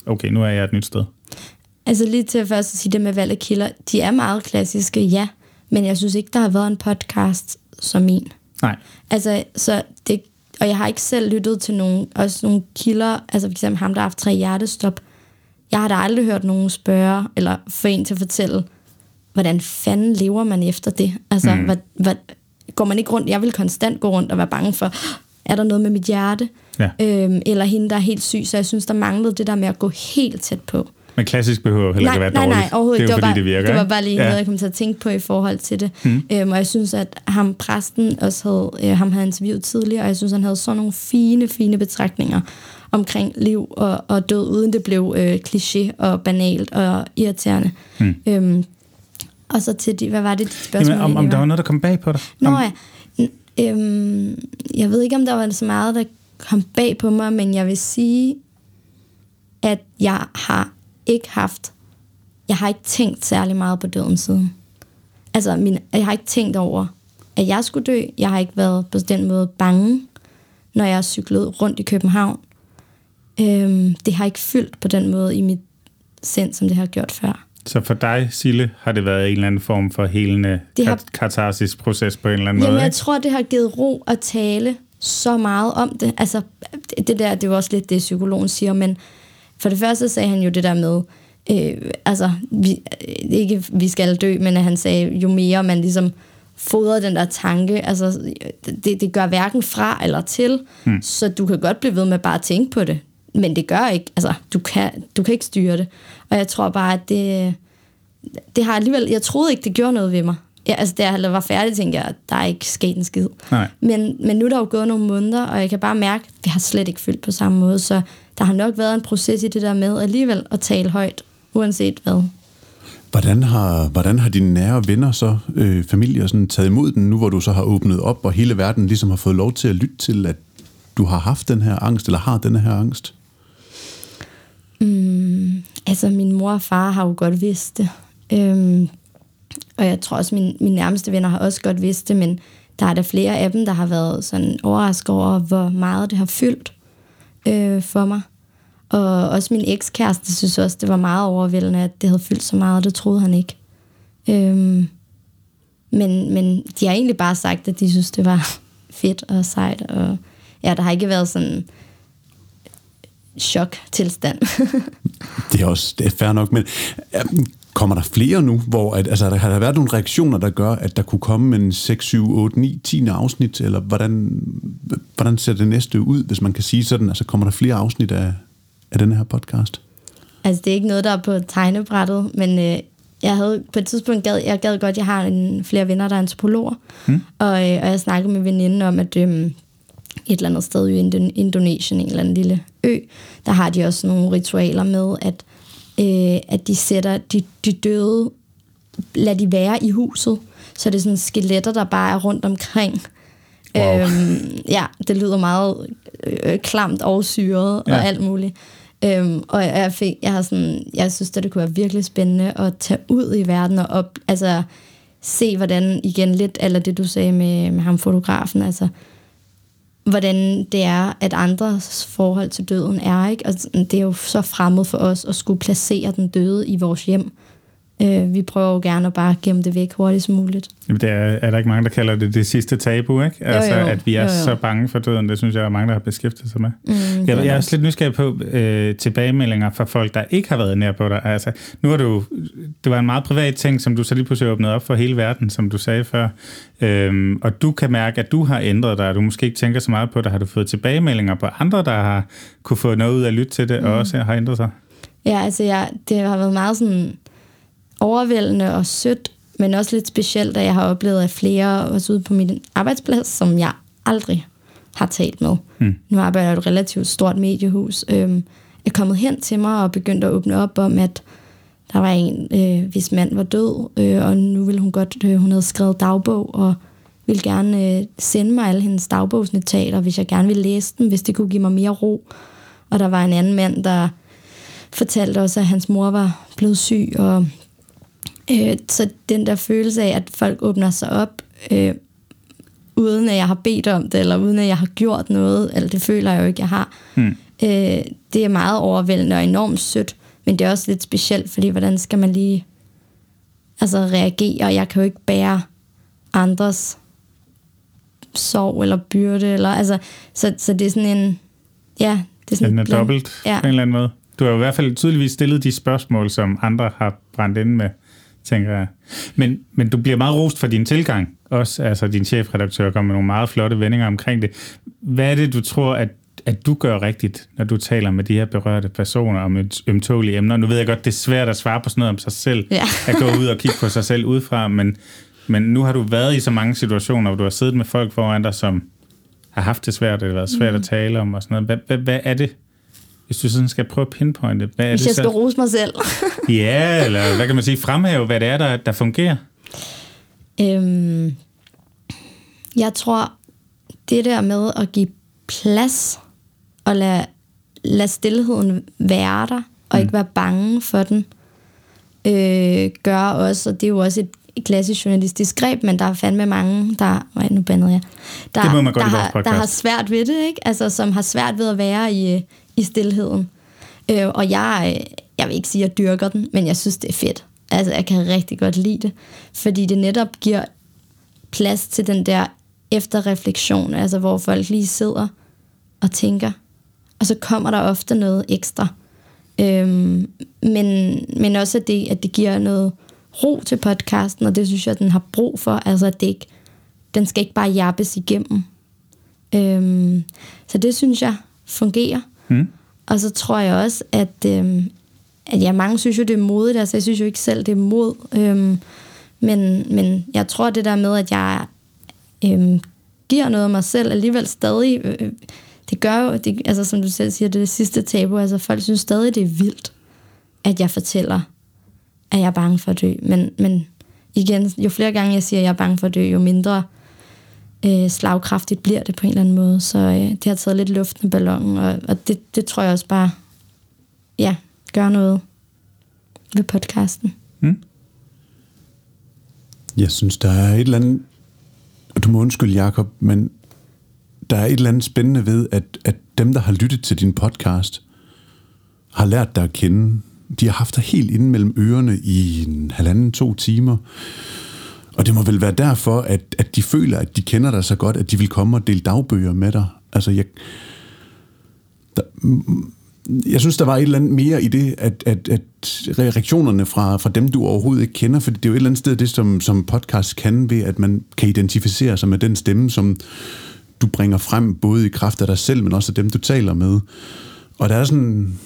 okay, nu er jeg et nyt sted? Altså lige til først at sige det med valg af kilder, de er meget klassiske, ja, men jeg synes ikke, der har været en podcast som min. Nej. Altså, så det, og jeg har ikke selv lyttet til nogen, også nogle kilder, altså for eksempel ham, der har haft tre hjertestop. Jeg har da aldrig hørt nogen spørge, eller få en til at fortælle, hvordan fanden lever man efter det? Altså, mm. hvad, hvad, går man ikke rundt? Jeg vil konstant gå rundt og være bange for, er der noget med mit hjerte? Ja. Øhm, eller hende, der er helt syg. Så jeg synes, der manglede det der med at gå helt tæt på. Men klassisk behøver heller ikke nej, at være nej, dårligt. nej, overhovedet det er jo ikke. fordi, var bare, det virker. det var ikke? bare lige noget, jeg kom til at tænke på i forhold til det. Mm. Øhm, og jeg synes, at ham præsten også havde, øh, ham havde interviewet tidligere, og jeg synes, han havde sådan nogle fine, fine betragtninger omkring liv og, og død, uden det blev øh, kliché og banalt og irriterende. Mm. Øhm, og så til de, hvad var det, dit spørgsmål? Jamen, om, om der var noget, der kom bag på dig? Nå om, ja, øhm, jeg ved ikke, om der var så meget, der kom bag på mig, men jeg vil sige, at jeg har ikke haft, jeg har ikke tænkt særlig meget på døden siden. Altså, min, jeg har ikke tænkt over, at jeg skulle dø. Jeg har ikke været på den måde bange, når jeg har cyklet rundt i København. Øhm, det har ikke fyldt på den måde i mit sind, som det har gjort før. Så for dig, Sille, har det været en eller anden form for helende Det har- kat- katarsis proces på en eller anden Jamen, måde, jeg ikke? tror, det har givet ro at tale så meget om det. Altså, det det der, det er jo også lidt det, psykologen siger, men for det første sagde han jo det der med, øh, altså, vi, øh, ikke vi skal dø, men at han sagde, jo mere man ligesom fodrer den der tanke, altså, det, det gør hverken fra eller til, hmm. så du kan godt blive ved med bare at tænke på det, men det gør ikke, altså, du kan, du kan ikke styre det. Og jeg tror bare, at det, det har alligevel, jeg troede ikke, det gjorde noget ved mig. Ja, altså, da jeg var færdig, tænkte jeg, at der er ikke sket en skid. Nej. Men, men nu er der jo gået nogle måneder, og jeg kan bare mærke, at vi har slet ikke fyldt på samme måde, så der har nok været en proces i det der med alligevel at tale højt, uanset hvad. Hvordan har, hvordan har dine nære venner så, øh, familie, sådan, taget imod den, nu hvor du så har åbnet op, og hele verden ligesom har fået lov til at lytte til, at du har haft den her angst, eller har den her angst? Altså, min mor og far har jo godt vidst det. Øhm, og jeg tror også, min, mine nærmeste venner har også godt vidst det, men der er der flere af dem, der har været sådan overrasket over, hvor meget det har fyldt øh, for mig. Og også min ekskæreste synes også, det var meget overvældende, at det havde fyldt så meget, det troede han ikke. Øhm, men, men de har egentlig bare sagt, at de synes, det var (laughs) fedt og sejt. Og ja, der har ikke været sådan chok-tilstand. (laughs) Det er også det er fair nok, men øhm, kommer der flere nu, hvor at, altså, har der været nogle reaktioner, der gør, at der kunne komme en 6, 7, 8, 9, 10 afsnit, eller hvordan, hvordan ser det næste ud, hvis man kan sige sådan, altså kommer der flere afsnit af, af den her podcast? Altså, det er ikke noget, der er på tegnebrættet, men øh, jeg havde på et tidspunkt gad, jeg gad godt, jeg har en, flere venner, der er antropologer, mm. og, øh, og jeg snakkede med veninden om, at øh, et eller andet sted i Indon- Indonesien, en eller anden lille ø, der har de også nogle ritualer med, at, øh, at de sætter de, de døde, lad de være i huset, så det er sådan skeletter, der bare er rundt omkring. Wow. Øhm, ja, det lyder meget øh, klamt og syret ja. Ja. og alt muligt. Øhm, og jeg, fik, jeg har sådan, jeg synes, at det kunne være virkelig spændende at tage ud i verden og op, altså se, hvordan, igen lidt, eller det du sagde med, med ham fotografen, altså hvordan det er, at andres forhold til døden er, ikke? Og det er jo så fremmed for os at skulle placere den døde i vores hjem. Øh, vi prøver jo gerne at bare gemme det væk hurtigst muligt. Jamen, det er, er der ikke mange, der kalder det det sidste tabu, ikke? Altså, jo. at vi er Jo, jo. så bange for døden. Det synes jeg, er mange, der har beskæftiget sig med. Mm, jeg, er jeg er også lidt nysgerrig på øh, tilbagemeldinger fra folk, der ikke har været nær på dig. Altså, nu har du, det var en meget privat ting, som du så lige pludselig åbnede op for hele verden, som du sagde før. Øhm, og du kan mærke, at du har ændret dig, og du måske ikke tænker så meget på det. Har du fået tilbagemeldinger på andre, der har kunne få noget ud af at lytte til det, mm. og også har ændret sig? Ja, altså jeg, det har været meget sådan overvældende og sødt, men også lidt specielt, at jeg har oplevet, at flere også ude på min arbejdsplads, som jeg aldrig har talt med. Mm. Nu arbejder jeg i et relativt stort mediehus. Øhm, er kommet hen til mig og begyndt at åbne op om, at der var en, øh, hvis mand var død, øh, og nu ville hun godt, øh, hun havde skrevet dagbog, og ville gerne øh, sende mig alle hendes dagbogsnotater, hvis jeg gerne ville læse dem, hvis det kunne give mig mere ro. Og der var en anden mand, der fortalte også, at hans mor var blevet syg, og øh, så den der følelse af, at folk åbner sig op, øh, uden at jeg har bedt om det, eller uden at jeg har gjort noget, eller det føler jeg jo ikke, jeg har. Hmm. Øh, det er meget overvældende og enormt sødt, men det er også lidt specielt, fordi hvordan skal man lige altså, reagere? Jeg kan jo ikke bære andres sorg eller byrde, eller, altså, så, så det er sådan en, ja, det er sådan Den er bland- dobbelt Ja. på en eller anden måde. Du har i hvert fald tydeligvis stillet de spørgsmål, som andre har brændt ind med tænker jeg. Men, men du bliver meget rost for din tilgang. Også altså, din chefredaktør kommer med nogle meget flotte vendinger omkring det. Hvad er det, du tror, at at du gør rigtigt, når du taler med de her berørte personer om ømtålige emner. Nu ved jeg godt, det er svært at svare på sådan noget om sig selv, ja. at gå ud og kigge på sig selv udefra, men, men nu har du været i så mange situationer, hvor du har siddet med folk foran dig, som har haft det svært, eller været svært mm. at tale om og sådan noget. Hvad, hvad, hvad er det, hvis du sådan skal prøve at pinpointe? Hvad er hvis det, jeg skal rose mig selv. (laughs) ja, eller hvad kan man sige, fremhæve, hvad det er, der, der fungerer? Øhm, jeg tror, det der med at give plads og lade, lade stillheden være der, og mm. ikke være bange for den, øh, gør også, og det er jo også et, et klassisk journalistisk greb, men der er fandme mange, der, nej, nu bandede jeg, der, det må man godt der, har, der har svært ved det, ikke? Altså, som har svært ved at være i, i stillheden. Øh, og jeg, jeg vil ikke sige, at jeg dyrker den, men jeg synes, det er fedt. Altså, jeg kan rigtig godt lide det, fordi det netop giver plads til den der efterreflektion, altså hvor folk lige sidder og tænker, og så kommer der ofte noget ekstra. Øhm, men, men også det, at det giver noget ro til podcasten, og det synes jeg, den har brug for. Altså, at det ikke, den skal ikke bare jappes igennem. Øhm, så det synes jeg fungerer. Mm. Og så tror jeg også, at, øhm, at ja, mange synes jo, det er modigt. Altså, jeg synes jo ikke selv, det er mod. Øhm, men, men jeg tror, det der med, at jeg øhm, giver noget af mig selv, alligevel stadig... Øh, øh, det gør jo, det, altså som du selv siger, det, er det sidste tabu, altså folk synes stadig, det er vildt, at jeg fortæller, at jeg er bange for at dø. Men, men igen, jo flere gange jeg siger, at jeg er bange for at dø, jo mindre øh, slagkraftigt bliver det på en eller anden måde. Så øh, det har taget lidt luft med ballonen, og, og det, det tror jeg også bare, ja, gør noget ved podcasten. Hmm? Jeg synes, der er et eller andet, du må undskylde, Jacob, men der er et eller andet spændende ved, at, at dem, der har lyttet til din podcast, har lært dig at kende. De har haft dig helt inde mellem ørerne i en halvanden, to timer. Og det må vel være derfor, at, at de føler, at de kender dig så godt, at de vil komme og dele dagbøger med dig. Altså, jeg, der, mm, jeg synes, der var et eller andet mere i det, at, at, at reaktionerne fra, fra dem, du overhovedet ikke kender, for det er jo et eller andet sted det, som, som podcast kan ved, at man kan identificere sig med den stemme, som, du bringer frem, både i kraft af dig selv, men også af dem, du taler med. Og der er sådan...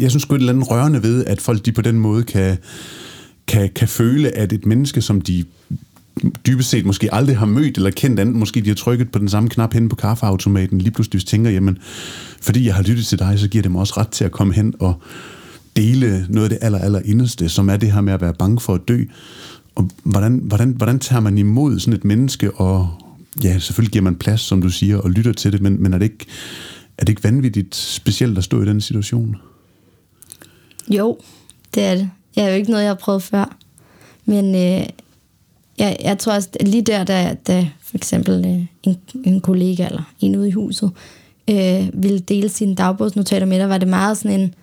Jeg synes sgu et eller andet rørende ved, at folk de på den måde kan, kan, kan føle, at et menneske, som de dybest set måske aldrig har mødt eller kendt andet, måske de har trykket på den samme knap hen på kaffeautomaten, lige pludselig tænker, jamen, fordi jeg har lyttet til dig, så giver det mig også ret til at komme hen og dele noget af det aller, aller inderste, som er det her med at være bange for at dø. Og hvordan, hvordan, hvordan tager man imod sådan et menneske og, ja, selvfølgelig giver man plads, som du siger, og lytter til det, men, men er, det ikke, er det ikke vanvittigt specielt at stå i den situation? Jo, det er det. Det er jo ikke noget, jeg har prøvet før. Men øh, jeg, jeg tror også, lige der, da, da for eksempel øh, en, en kollega eller en ude i huset øh, ville dele sine dagbogsnotater med dig, var det meget sådan en...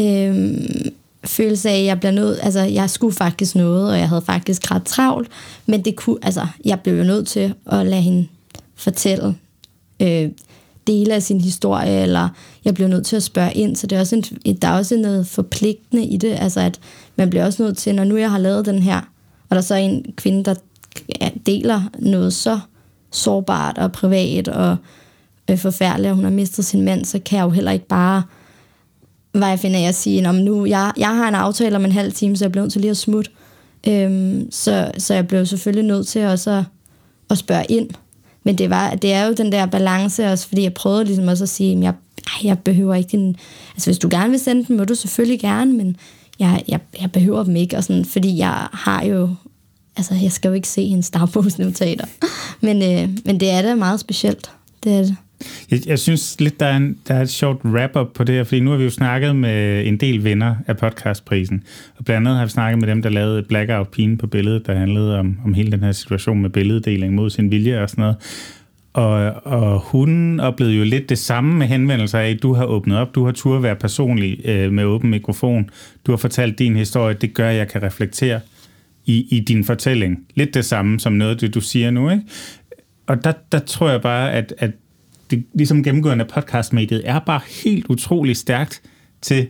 Øh, følelse af, at jeg bliver nødt, altså jeg skulle faktisk noget, og jeg havde faktisk ret travlt, men det kunne, altså jeg blev jo nødt til at lade hende fortælle øh, dele af sin historie, eller jeg blev nødt til at spørge ind, så det er også en, der er også noget forpligtende i det, altså at man bliver også nødt til, når nu jeg har lavet den her, og der er så en kvinde, der deler noget så sårbart og privat og øh, forfærdeligt, og hun har mistet sin mand, så kan jeg jo heller ikke bare hvad jeg finder jeg at sige, om nu, jeg, jeg har en aftale om en halv time, så jeg blev nødt til lige at smutte. Øhm, så, så jeg blev selvfølgelig nødt til også at, at spørge ind. Men det, var, det er jo den der balance også, fordi jeg prøvede ligesom også at sige, at jeg, jeg behøver ikke din... Altså hvis du gerne vil sende dem, må du selvfølgelig gerne, men jeg, jeg, jeg behøver dem ikke, og sådan, fordi jeg har jo... Altså, jeg skal jo ikke se hendes dagbogsnotater. (laughs) men, øh, men det er da meget specielt. Det er det. Jeg, jeg synes lidt, der er, en, der er et sjovt wrap-up på det her, fordi nu har vi jo snakket med en del venner af podcastprisen, og blandt andet har vi snakket med dem, der lavede Blackout Pine på billedet, der handlede om, om hele den her situation med billeddeling mod sin vilje og sådan noget. Og, og hun oplevede jo lidt det samme med henvendelser af, at du har åbnet op, du har tur at være personlig øh, med åben mikrofon, du har fortalt din historie, det gør, at jeg kan reflektere i, i din fortælling. Lidt det samme som noget, det du siger nu, ikke? Og der, der tror jeg bare, at, at det ligesom gennemgående podcastmediet er bare helt utrolig stærkt til,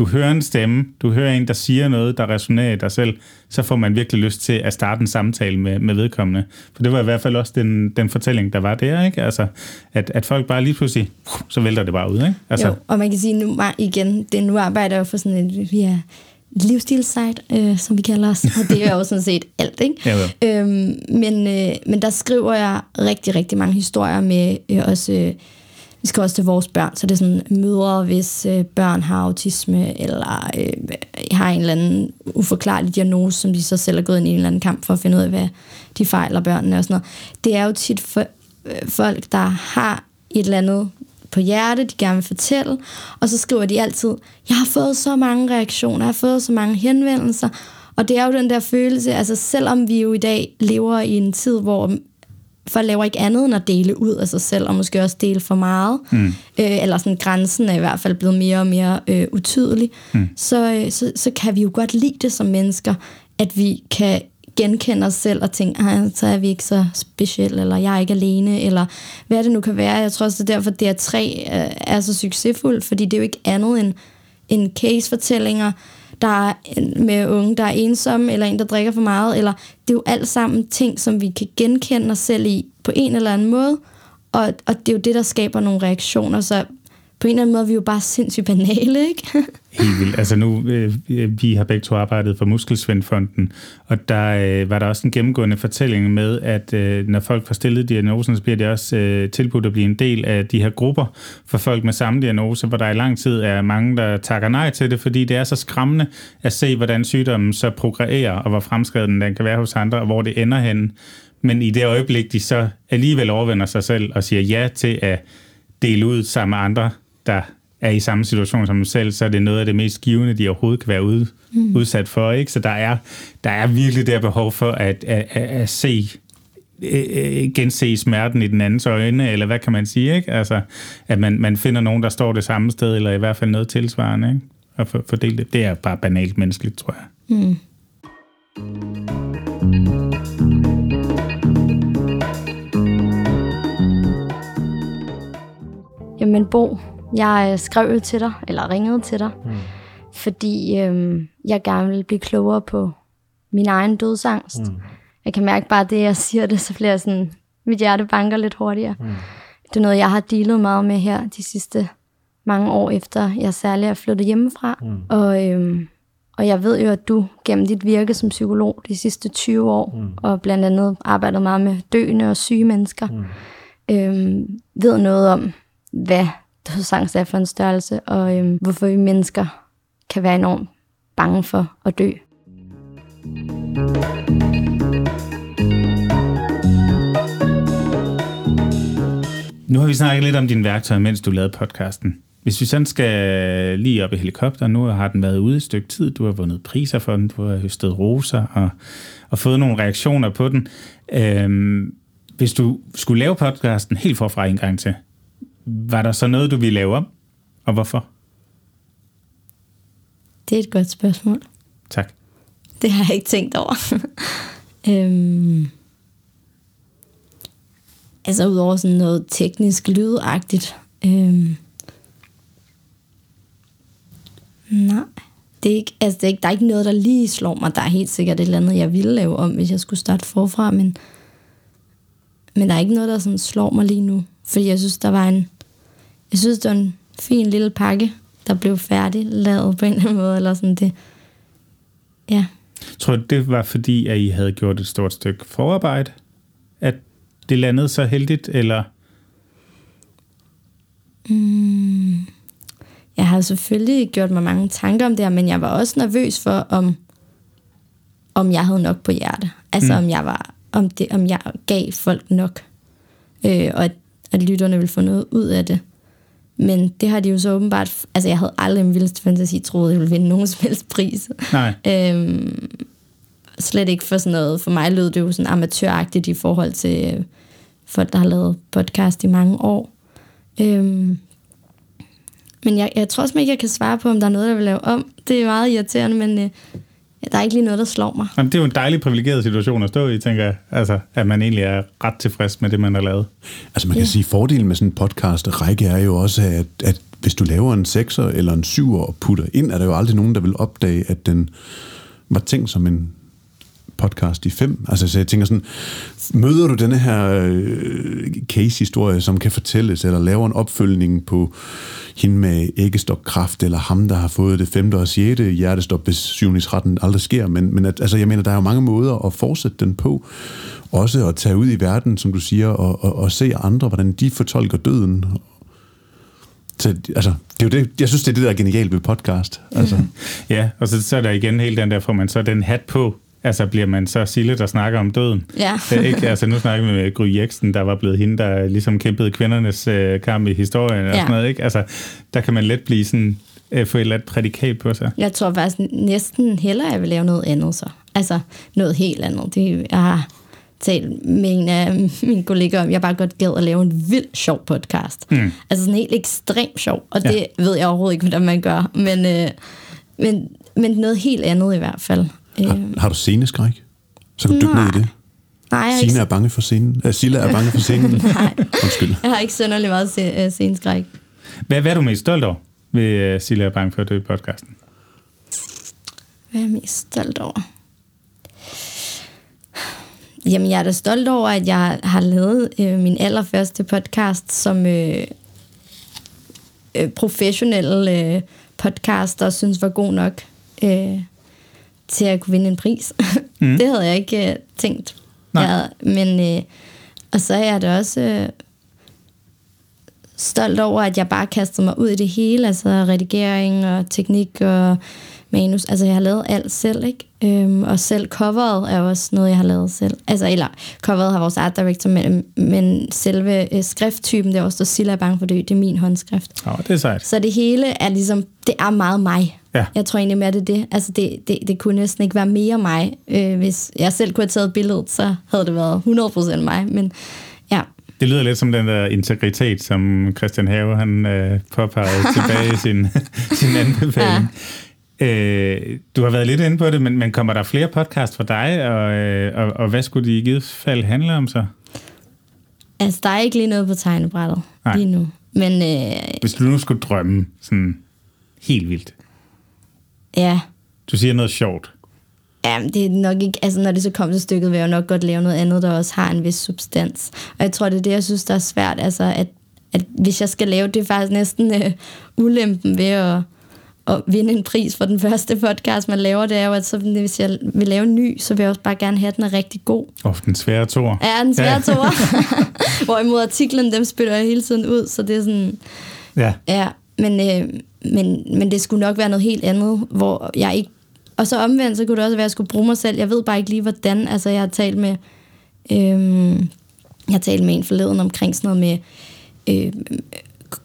du hører en stemme, du hører en, der siger noget, der resonerer i dig selv, så får man virkelig lyst til at starte en samtale med, med vedkommende. For det var i hvert fald også den, den fortælling, der var der, ikke? Altså, at, at folk bare lige pludselig, så vælter det bare ud, ikke? Altså, Jo, og man kan sige, nu igen, det nu arbejder jeg jo for sådan et, vi er livsstilssite, øh, som vi kalder os, og det er jo sådan set alt, ikke? (laughs) Ja, jo. Øhm, men, øh, men der skriver jeg rigtig, rigtig mange historier med øh, også, øh, vi skal også til vores børn, så det er sådan mødre, hvis øh, børn har autisme, eller øh, har en eller anden uforklarlig diagnose, som de så selv er gået ind i en eller anden kamp for at finde ud af, hvad de fejler børnene og sådan noget. Det er jo tit for, øh, folk, der har et eller andet på hjerte, de gerne vil fortælle, og så skriver de altid, jeg har fået så mange reaktioner, jeg har fået så mange henvendelser, og det er jo den der følelse, altså selvom vi jo i dag lever i en tid, hvor folk laver ikke andet end at dele ud af sig selv, og måske også dele for meget, mm. øh, eller sådan grænsen er i hvert fald blevet mere og mere øh, utydelig, mm. så, øh, så, så kan vi jo godt lide det som mennesker, at vi kan genkende os selv og tænke, "Ej, så er vi ikke så specielle, eller jeg er ikke alene, eller hvad det nu kan være. Jeg tror også, det er derfor, at DR3 øh, er så succesfuld, fordi det er jo ikke andet end, end case-fortællinger, der er med unge, der er ensomme, eller en, der drikker for meget, eller det er jo alt sammen ting, som vi kan genkende os selv i på en eller anden måde, og, og det er jo det, der skaber nogle reaktioner, så på en eller anden måde er vi jo bare sindssygt banale, ikke? (laughs) Helt vildt. Altså nu, øh, øh, vi har begge to arbejdet for Muskelsvindfonden, og der øh, var der også en gennemgående fortælling med, at øh, når folk får stillet diagnosen, så bliver det også øh, tilbudt at blive en del af de her grupper for folk med samme diagnose, hvor der i lang tid er mange, der takker nej til det, fordi det er så skræmmende at se, hvordan sygdommen så progrerer, og hvor fremskreden den kan være hos andre, og hvor det ender henne. Men i det øjeblik, de så alligevel overvinder sig selv og siger ja til at dele ud sammen med andre, der er i samme situation som dem selv, så er det noget af det mest givende, de overhovedet kan være ude, mm. udsat for. Ikke? Så der er, der er virkelig der behov for at, at, at, at se øh, øh, gense smerten i den andens øjne, eller hvad kan man sige, ikke? Altså, at man, man finder nogen, der står det samme sted, eller i hvert fald noget tilsvarende, ikke? Og for, fordele det. Det er bare banalt menneskeligt, tror jeg. Mm. Jamen Bo, jeg øh, skrev jo til dig, eller ringede til dig, mm. fordi øhm, jeg gerne vil blive klogere på min egen dødsangst. Mm. Jeg kan mærke bare, at det jeg siger det, så bliver sådan, mit hjerte banker lidt hurtigere. Mm. Det er noget, jeg har dealet meget med her de sidste mange år efter, jeg særligt er flyttet hjemmefra. Mm. Og, øhm, og jeg ved jo, at du gennem dit virke som psykolog de sidste 20 år, mm. og blandt andet arbejdet meget med døende og syge mennesker, mm. øhm, ved noget om, hvad dødsangst er for en størrelse, og øhm, hvorfor vi mennesker kan være enormt bange for at dø. Nu har vi snakket lidt om dine værktøjer, mens du lavede podcasten. Hvis vi sådan skal lige op i helikopteren, nu har den været ude et stykke tid, du har vundet priser for den, du har høstet roser og, og fået nogle reaktioner på den. Øhm, hvis du skulle lave podcasten helt forfra en gang til, var der så noget, du ville lave om? Og hvorfor? Det er et godt spørgsmål. Tak. Det har jeg ikke tænkt over. (laughs) øhm, altså udover sådan noget teknisk lydagtigt. Øhm, nej. Det er ikke, altså det er ikke, der er ikke noget, der lige slår mig. Der er helt sikkert et eller andet, jeg ville lave om, hvis jeg skulle starte forfra, men, men der er ikke noget, der sådan slår mig lige nu. Fordi jeg synes, der var en, jeg synes, det var en fin lille pakke, der blev færdig lavet på en eller anden måde, eller sådan det. Ja, Tror du, det var fordi, at I havde gjort et stort stykke forarbejde? At det landede så heldigt, eller... Jeg har selvfølgelig gjort mig mange tanker om det her, men jeg var også nervøs for, om, om jeg havde nok på hjerte. Altså mm. om jeg var om, det, om jeg gav folk nok. Øh, og at, lytterne ville få noget ud af det. Men det har de jo så åbenbart... Altså jeg havde aldrig min vildeste fantasi troet, at jeg ville vinde nogen som helst pris. Nej. (laughs) Øhm, slet ikke for sådan noget. For mig lød det jo sådan amatøragtigt i forhold til øh, folk, der har lavet podcast i mange år. Øhm, men jeg, jeg tror simpelthen ikke, jeg kan svare på, om der er noget, jeg vil lave om. Det er meget irriterende, men øh, der er ikke lige noget, der slår mig. Jamen, det er jo en dejlig privilegeret situation at stå i, tænker jeg. Altså, at man egentlig er ret tilfreds med det, man har lavet. Altså man kan ja. sige, fordelen med sådan en podcast række er jo også, at, at hvis du laver en 6'er eller en 7'er og putter ind, er der jo aldrig nogen, der vil opdage, at den var tænkt som en podcast i fem. Altså, så jeg tænker sådan, møder du denne her øh, case-historie, som kan fortælles, eller laver en opfølgning på hende med æggestokkraft, eller ham, der har fået det femte og sjette hjertestop, hvis syvningsretten aldrig sker. Men, men at, altså, jeg mener, der er jo mange måder at fortsætte den på. Også at tage ud i verden, som du siger, og, og, og se andre, hvordan de fortolker døden. Så, altså, det er jo det, jeg synes, det er det, der er genialt ved podcast. Altså. Ja, og så, så er der igen helt den der, får man så den hat på, Altså bliver man så Sille, der snakker om døden? Ja. (laughs) Er ikke, altså nu snakker vi med Gry Jeksen, der var blevet hende, der ligesom kæmpede kvindernes øh, kamp i historien. Og Ja. sådan noget, ikke? Altså, der kan man let blive sådan, øh, få et eller andet prædikat på sig. Jeg tror faktisk næsten hellere, at jeg vil lave noget andet så. Altså noget helt andet. Det, jeg har talt med en af mine kollegaer om, jeg bare godt gad at lave en vild sjov podcast. Mm. Altså sådan helt ekstremt sjov. Og det Ja. ved jeg overhovedet ikke, hvordan man gør. Men, øh, men, men noget helt andet i hvert fald. Har, har du sceneskræk? Så kan du dykke ned i det. nej, jeg ikke, er bange for scenen. Uh, Silla er bange for scenen. (laughs) Nej. Undskyld. jeg har ikke sønderlig meget se, øh, sceneskræk. Hvad, hvad er du mest stolt over ved uh, Sille er bange for at dø i podcasten? Hvad er jeg mest stolt over? Jamen, jeg er da stolt over, at jeg har lavet øh, min allerførste podcast som øh, øh, professionel øh, podcast, og synes var god nok øh, til at kunne vinde en pris. (laughs) Mm. det havde jeg ikke øh, tænkt. Nej. Jeg, havde- men, øh, og så er jeg da også øh, stolt over, at jeg bare kastede mig ud i det hele, altså redigering og teknik og manus. Altså, jeg har lavet alt selv, ikke? Øhm, og selv coveret er også noget, jeg har lavet selv. Altså, eller coveret har vores art director, men, men selve øh, skrifttypen, det er også, der Silla er bange for det, det er min håndskrift. Åh, oh, det er sejt. Så det hele er ligesom, det er meget mig. Ja. Jeg tror egentlig mere, det er det. Altså, det, det, det kunne næsten ikke være mere mig. Øh, hvis jeg selv kunne have taget billedet, så havde det været 100% mig. Men ja, Det lyder lidt som den der integritet, som Christian Have han øh, påpegede (laughs) tilbage i sin, sin anbefaling. Ja. Øh, du har været lidt inde på det, men, men kommer der flere podcast for dig, og, øh, og, og hvad skulle de i givet fald handle om så? altså, der er ikke lige noget på tegnebrættet Nej. lige nu. Men øh, Hvis du nu skulle drømme sådan helt vildt. ja, Du siger noget sjovt. Ja, det er nok ikke, altså når det så kommer til stykket, vil jeg jo nok godt lave noget andet, der også har en vis substans. Og jeg tror, det er det, jeg synes, der er svært, altså at, at hvis jeg skal lave, det er faktisk næsten øh, ulempen ved at, at vinde en pris for den første podcast, man laver, det er jo, at så, hvis jeg vil lave en ny, så vil jeg også bare gerne have, at den er rigtig god. Ofte den svære tor. Ja, den svære ja. (laughs) (laughs) Hvorimod artiklen, dem spytter jeg hele tiden ud, så det er sådan, Ja. Ja, men, øh, men, men det skulle nok være noget helt andet, hvor jeg ikke... Og så omvendt, så kunne det også være, at jeg skulle bruge mig selv. Jeg ved bare ikke lige, hvordan. Altså, jeg har talt med... Øh, jeg har talt med en forleden omkring sådan noget med øh,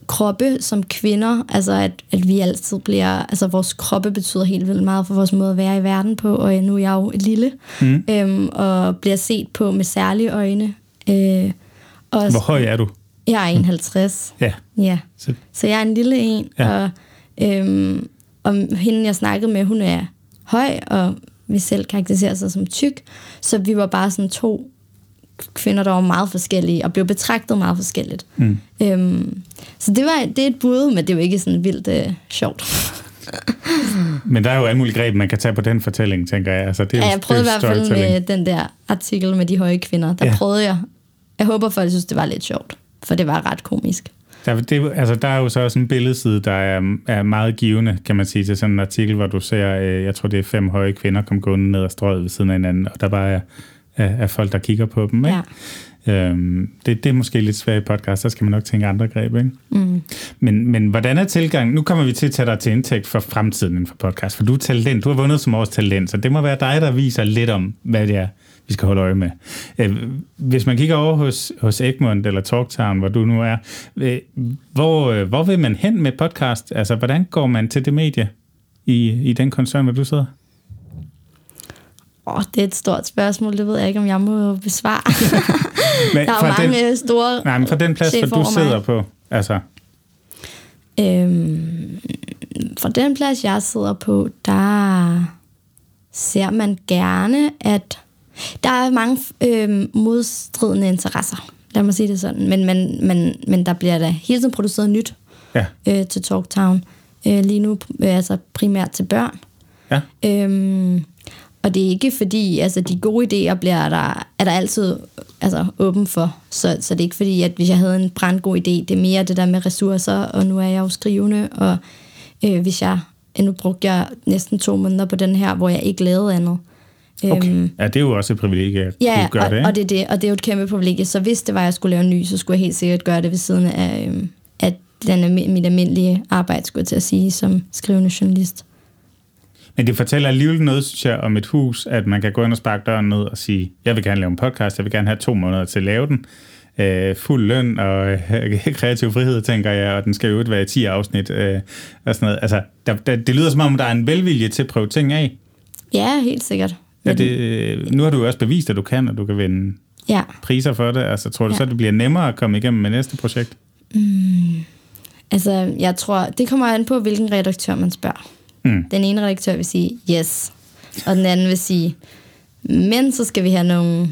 kroppe som kvinder. Altså, at, at vi altid bliver... Altså, vores kroppe betyder helt vildt meget for vores måde at være i verden på. Og nu er jeg jo lille. Mm. Øhm, og bliver set på med særlige øjne. Øh, og Hvor høj er du? Jeg er 51. Ja. Ja. Så, Så jeg er en lille en, ja. og, øhm, og hende, jeg snakkede med, hun er høj, og vi selv karakteriserer sig som tyk. Så vi var bare sådan to kvinder, der var meget forskellige, og blev betragtet meget forskelligt. Mm. Øhm, så det, var, det er et bud, men det er jo ikke sådan vildt øh, sjovt. (laughs) men der er jo alle mulige greb, man kan tage på den fortælling, tænker jeg. Altså, det er Ja, jo, jeg prøvede i er hvert fald med den der artikel med de høje kvinder. Der Ja. prøvede jeg. Jeg håber folk synes, det var lidt sjovt, for det var ret komisk. Der, det, er jo- altså, der er jo så også en billedside, der er, er meget givende, kan man sige, til sådan en artikel, hvor du ser, øh, jeg tror det er fem høje kvinder, kom gående ned ad strøget ved siden af hinanden, og der bare er, er, er folk, der kigger på dem. Ikke? Øhm, det, det er måske lidt svært i podcast, så skal man nok tænke andre greb. Ikke? Mm. Men, men hvordan er tilgangen? Nu kommer vi til at tage dig til indtægt for fremtiden inden for podcast, for du er talent, du har vundet som års talent, så det må være dig, der viser lidt om, hvad det er, vi skal holde øje med. Øh, Hvis man kigger over hos, hos Egmont eller Talktown, hvor du nu er, øh, hvor, øh, hvor vil man hen med podcast? Altså, hvordan går man til det medie i, i den koncern, hvor du sidder? Åh, det er et stort spørgsmål, det ved jeg ikke, om jeg må besvare. (laughs) Men Der er fra jo mange den, store nej, men fra den plads, hvor du over mig. sidder på, altså, Øhm, fra den plads, jeg sidder på, der ser man gerne, at der er mange øhm, modstridende interesser. Lad mig sige det sådan. Men, men, men, men der bliver da hele tiden produceret nyt. Ja. øh, til Talktown. Øh, lige nu øh, altså primært til børn. Ja. Øhm, og det er ikke fordi, altså de gode idéer bliver der, er der altid altså, åben for. Så, så det er ikke fordi, at hvis jeg havde en brandgod idé, det er mere det der med ressourcer, og nu er jeg jo skrivende, og øh, hvis jeg, nu brugte jeg næsten to måneder på den her, hvor jeg ikke lavede andet. Okay. Ja, det er jo også et privilegie at Ja, kunne gøre og, det, ikke? og det er det, og det er jo et kæmpe privilegie. Så hvis det var, at jeg skulle lave en ny, så skulle jeg helt sikkert gøre det ved siden af, øhm, af den, almi- mit almindelige arbejde, skulle jeg til at sige, som skrivende journalist. Men det fortæller alligevel noget, synes jeg, om et hus, at man kan gå ind og sparke døren ned og sige, jeg vil gerne lave en podcast, jeg vil gerne have to måneder til at lave den. Øh, fuld løn og øh, (laughs) kreativ frihed, tænker jeg, og den skal jo være i 10 afsnit øh, og sådan noget. Altså, der, der, det lyder som om, der er en velvilje til at prøve ting af. Ja, helt sikkert. Ja, det, nu har du jo også bevist, at du kan, og du kan vinde Ja, priser for det. Altså, tror du Ja. så, det bliver nemmere at komme igennem med næste projekt? altså jeg tror, det kommer an på, hvilken redaktør man spørger. Mm. Den ene redaktør vil sige yes, og den anden vil sige, men så skal vi have nogle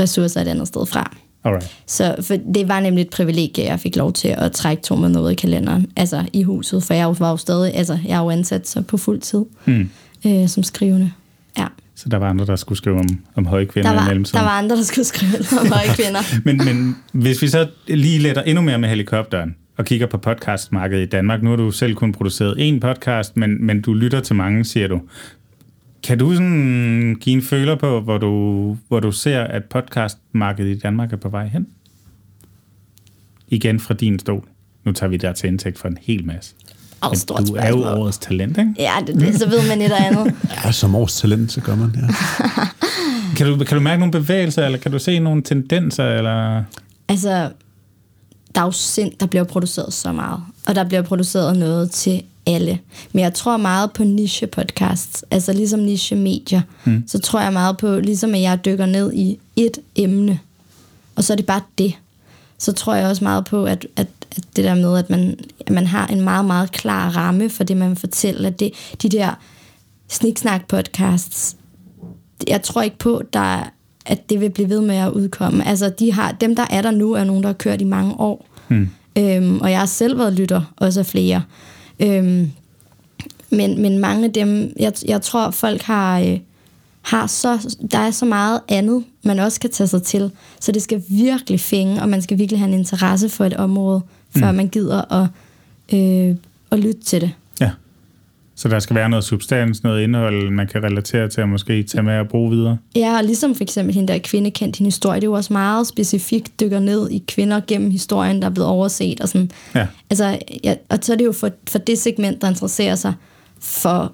ressourcer et andet sted fra. Alright. Så for det var nemlig et privilegie, jeg fik lov til at trække to måneder ud i kalenderen, altså i huset, for jeg var jo stadig, altså jeg er jo ansat så på fuld tid Mm. øh, som skrivende. Ja. Så der var andre, der skulle skrive om, om høje kvinder Der i var, mellemtiden. der var andre, der skulle skrive om (laughs) høje kvinder. Men, men hvis vi så lige letter endnu mere med helikopteren og kigger på podcastmarkedet i Danmark, nu har du selv kun produceret én podcast, men, men du lytter til mange, siger du. Kan du sådan give en føler på, hvor du, hvor du ser, at podcastmarkedet i Danmark er på vej hen? Igen fra din stol. Nu tager vi der til indtægt for en hel masse. Og Men stort du er jo årets talent, ikke? Ja, det, det, så ved man et og andet. (laughs) Ja, som års talent, så gør man det. Ja. Kan du, kan du mærke nogle bevægelser, eller kan du se nogle tendenser, eller... Altså, der er jo sind, der bliver produceret så meget. Og der bliver produceret noget til alle. Men jeg tror meget på niche-podcasts. Altså ligesom niche-medier. Mm. Så tror jeg meget på, ligesom at jeg dykker ned i et emne. Og så er det bare det. Så tror jeg også meget på, at, at, at det der med, at man, at man har en meget, meget klar ramme for det, man vil fortælle. At det, de der sniksnak-podcasts, jeg tror ikke på, der, at det vil blive ved med at udkomme. Altså, de har, dem, der er der nu, er nogen, der har kørt i mange år. Hmm. Øhm, og jeg har selv været lytter, også af flere. Øhm, men, men mange af dem, jeg, jeg tror, folk har, øh, har så, der er så meget andet, man også kan tage sig til. Så det skal virkelig fænge, og man skal virkelig have en interesse for et område, før man gider at, øh, at lytte til det. Så der skal være noget substans, noget indhold, man kan relatere til og måske tage med og bruge videre. Ja, og ligesom for eksempel hende der kvinde kendt din historie, det er jo også meget specifikt dykker ned i kvinder gennem historien, der er blevet overset og sådan. Ja. Altså, ja, og så er det jo for, for det segment, der interesserer sig for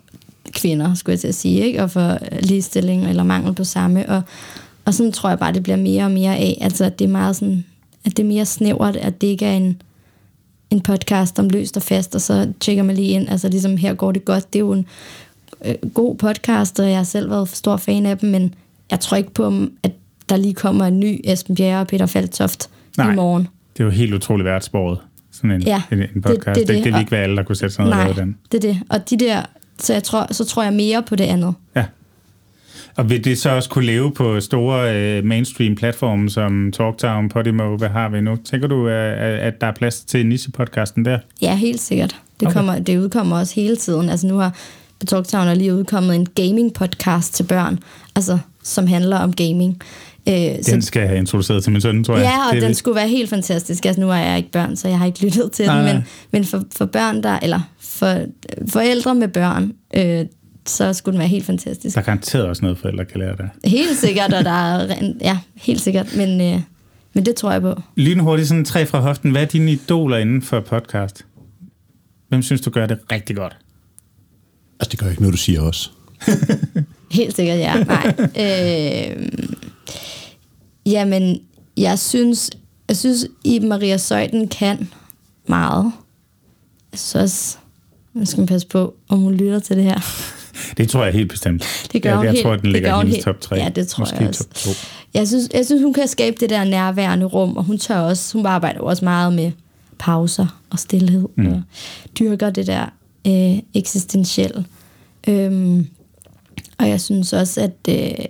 kvinder, skulle jeg til at sige, ikke? og for ligestilling eller mangel på samme. Og, og sådan tror jeg bare, det bliver mere og mere af, altså at det er meget sådan, at det er mere snævert, at det ikke er en, en podcast om løst og fast, og så tjekker man lige ind, altså ligesom her går det godt, det er jo en øh, god podcast, og jeg har selv været stor fan af dem, men jeg tror ikke på, at der lige kommer en ny Esben Bjerre og Peter Faltoft Nej. i morgen. Det er jo helt utroligt værtsbordet, sådan en, Ja, en, en podcast. Det, det, det, det, det vil og- ikke være alle, der kunne sætte sig ned og lave den. det er det. Og de der, så, jeg tror, så tror jeg mere på det andet. Ja. Og vil det så også kunne leve på store øh, mainstream-platforme som TalkTown, Podimo, hvad har vi nu? Tænker du, at, at der er plads til niche-podcasten der? Ja, helt sikkert. Det, Okay. kommer, det udkommer også hele tiden. Altså nu har på Talktown er lige udkommet en gaming-podcast til børn, altså, som handler om gaming. Øh, Den skal jeg have introduceret til min søn, tror jeg. Ja, og Det den vist- skulle være helt fantastisk. Altså, nu er jeg ikke børn, så jeg har ikke lyttet til Nej, den, men, men for, for børn, der, eller for forældre med børn, øh, så skulle den være helt fantastisk. Der er garanteret også noget, forældre kan lære der. Helt sikkert, og der er, (laughs) ja, helt sikkert, men, øh, men det tror jeg på. Lynhurtigt sådan tre fra hoften. Hvad er dine idoler inden for podcast? Hvem synes du gør det rigtig godt? Altså, det gør ikke noget, du siger også. (laughs) Helt sikkert, ja. Nej. Øh, jamen, jeg synes, jeg synes, Iben Maria Søjden kan meget. Jeg synes også, nu skal man passe på, om hun lytter til det her. Det tror jeg helt bestemt. Det gør jeg, hun jeg helt, tror, den det ligger gør i hun hendes helt- top 3. Ja, det tror Måske jeg også. top 2. Jeg synes, jeg synes, hun kan skabe det der nærværende rum, og hun tør også, hun arbejder også meget med pauser og stillhed, mm. og dyrker det der øh, eksistentielle. Øhm, og jeg synes også, at, øh,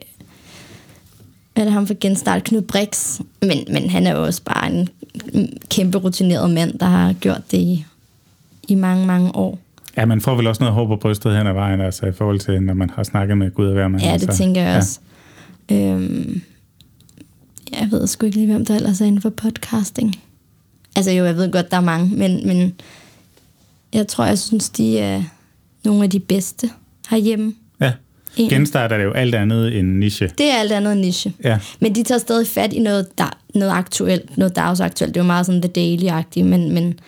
at ham for genstart Knud Brix, men, men han er jo også bare en kæmpe rutineret mand, der har gjort det i i mange, mange år. Ja, man får vel også noget hår på brystet hen ad vejen, altså i forhold til, når man har snakket med Gud og hver mand. Ja, det altså. tænker jeg også. Øhm, jeg ved sgu ikke lige, hvem der ellers er inden for podcasting. Altså jo, jeg ved godt, der er mange, men, men jeg tror, jeg synes, de er nogle af de bedste herhjemme. Ja, Egentlig. genstart er det jo alt andet end niche. Det er alt andet end niche. Ja, Men de tager stadig fat i noget, der, noget aktuelt, noget dagsaktuelt. Det er jo meget sådan The Daily-agtigt, men, men,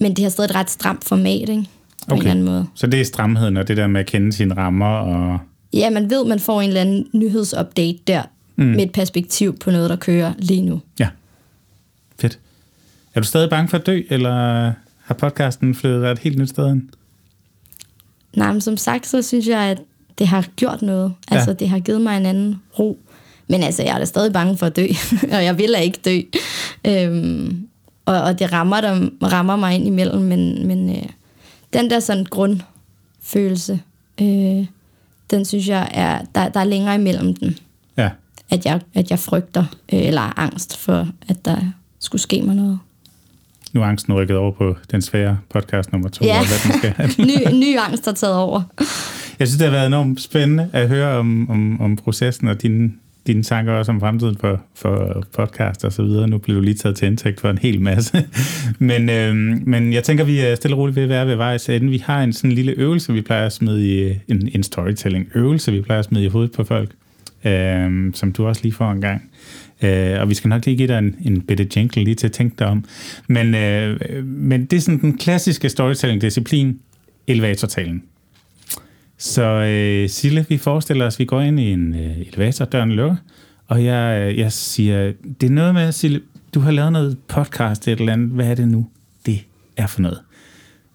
men de har stadig et ret stramt format, ikke? Okay. en eller anden måde. så det er stramheden og det der med at kende sine rammer og... Ja, man ved, man får en eller anden nyhedsupdate der, mm. med et perspektiv på noget, der kører lige nu. Ja, fedt. Er du stadig bange for at dø, eller har podcasten flyttet dig et helt nyt sted hen? Nej, men som sagt, så synes jeg, at det har gjort noget. Ja. Altså, det har givet mig en anden ro. Men altså, jeg er da stadig bange for at dø, (laughs) og jeg vil da ikke dø. Øhm, og, og det rammer, der, rammer mig ind imellem, men, men øh, den der sådan grundfølelse, øh, den synes jeg, er, der, der er længere imellem den, Ja, at jeg, at jeg frygter, øh, eller er angst for, at der skulle ske mig noget. nu er angsten rykket over på den svære podcast nummer to, Ja. og hvad den skal (laughs) ny, ny angst har taget over. Jeg synes, det har været enormt spændende at høre om, om, om processen og dine, dine tanker også om fremtiden for, for podcast og så videre. Nu bliver du lige taget til indtægt for en hel masse. (laughs) men, øh, men jeg tænker, vi er stille og roligt ved at være ved vejs ende. Vi har en sådan lille øvelse, vi plejer at smide i, en, en storytelling-øvelse, vi plejer at smide i hovedet på folk, øh, som du også lige får en gang. Øh, og vi skal nok lige give dig en, en bitte jingle lige til at tænke dig om. Men, øh, men det er sådan den klassiske storytelling-disciplin, elevatortalen. Så øh, Sille, vi forestiller os, at vi går ind i en øh, elevator, døren lukker, og jeg, øh, jeg siger, det er noget med, Sille, du har lavet noget podcast et eller andet, hvad er det nu, det er for noget?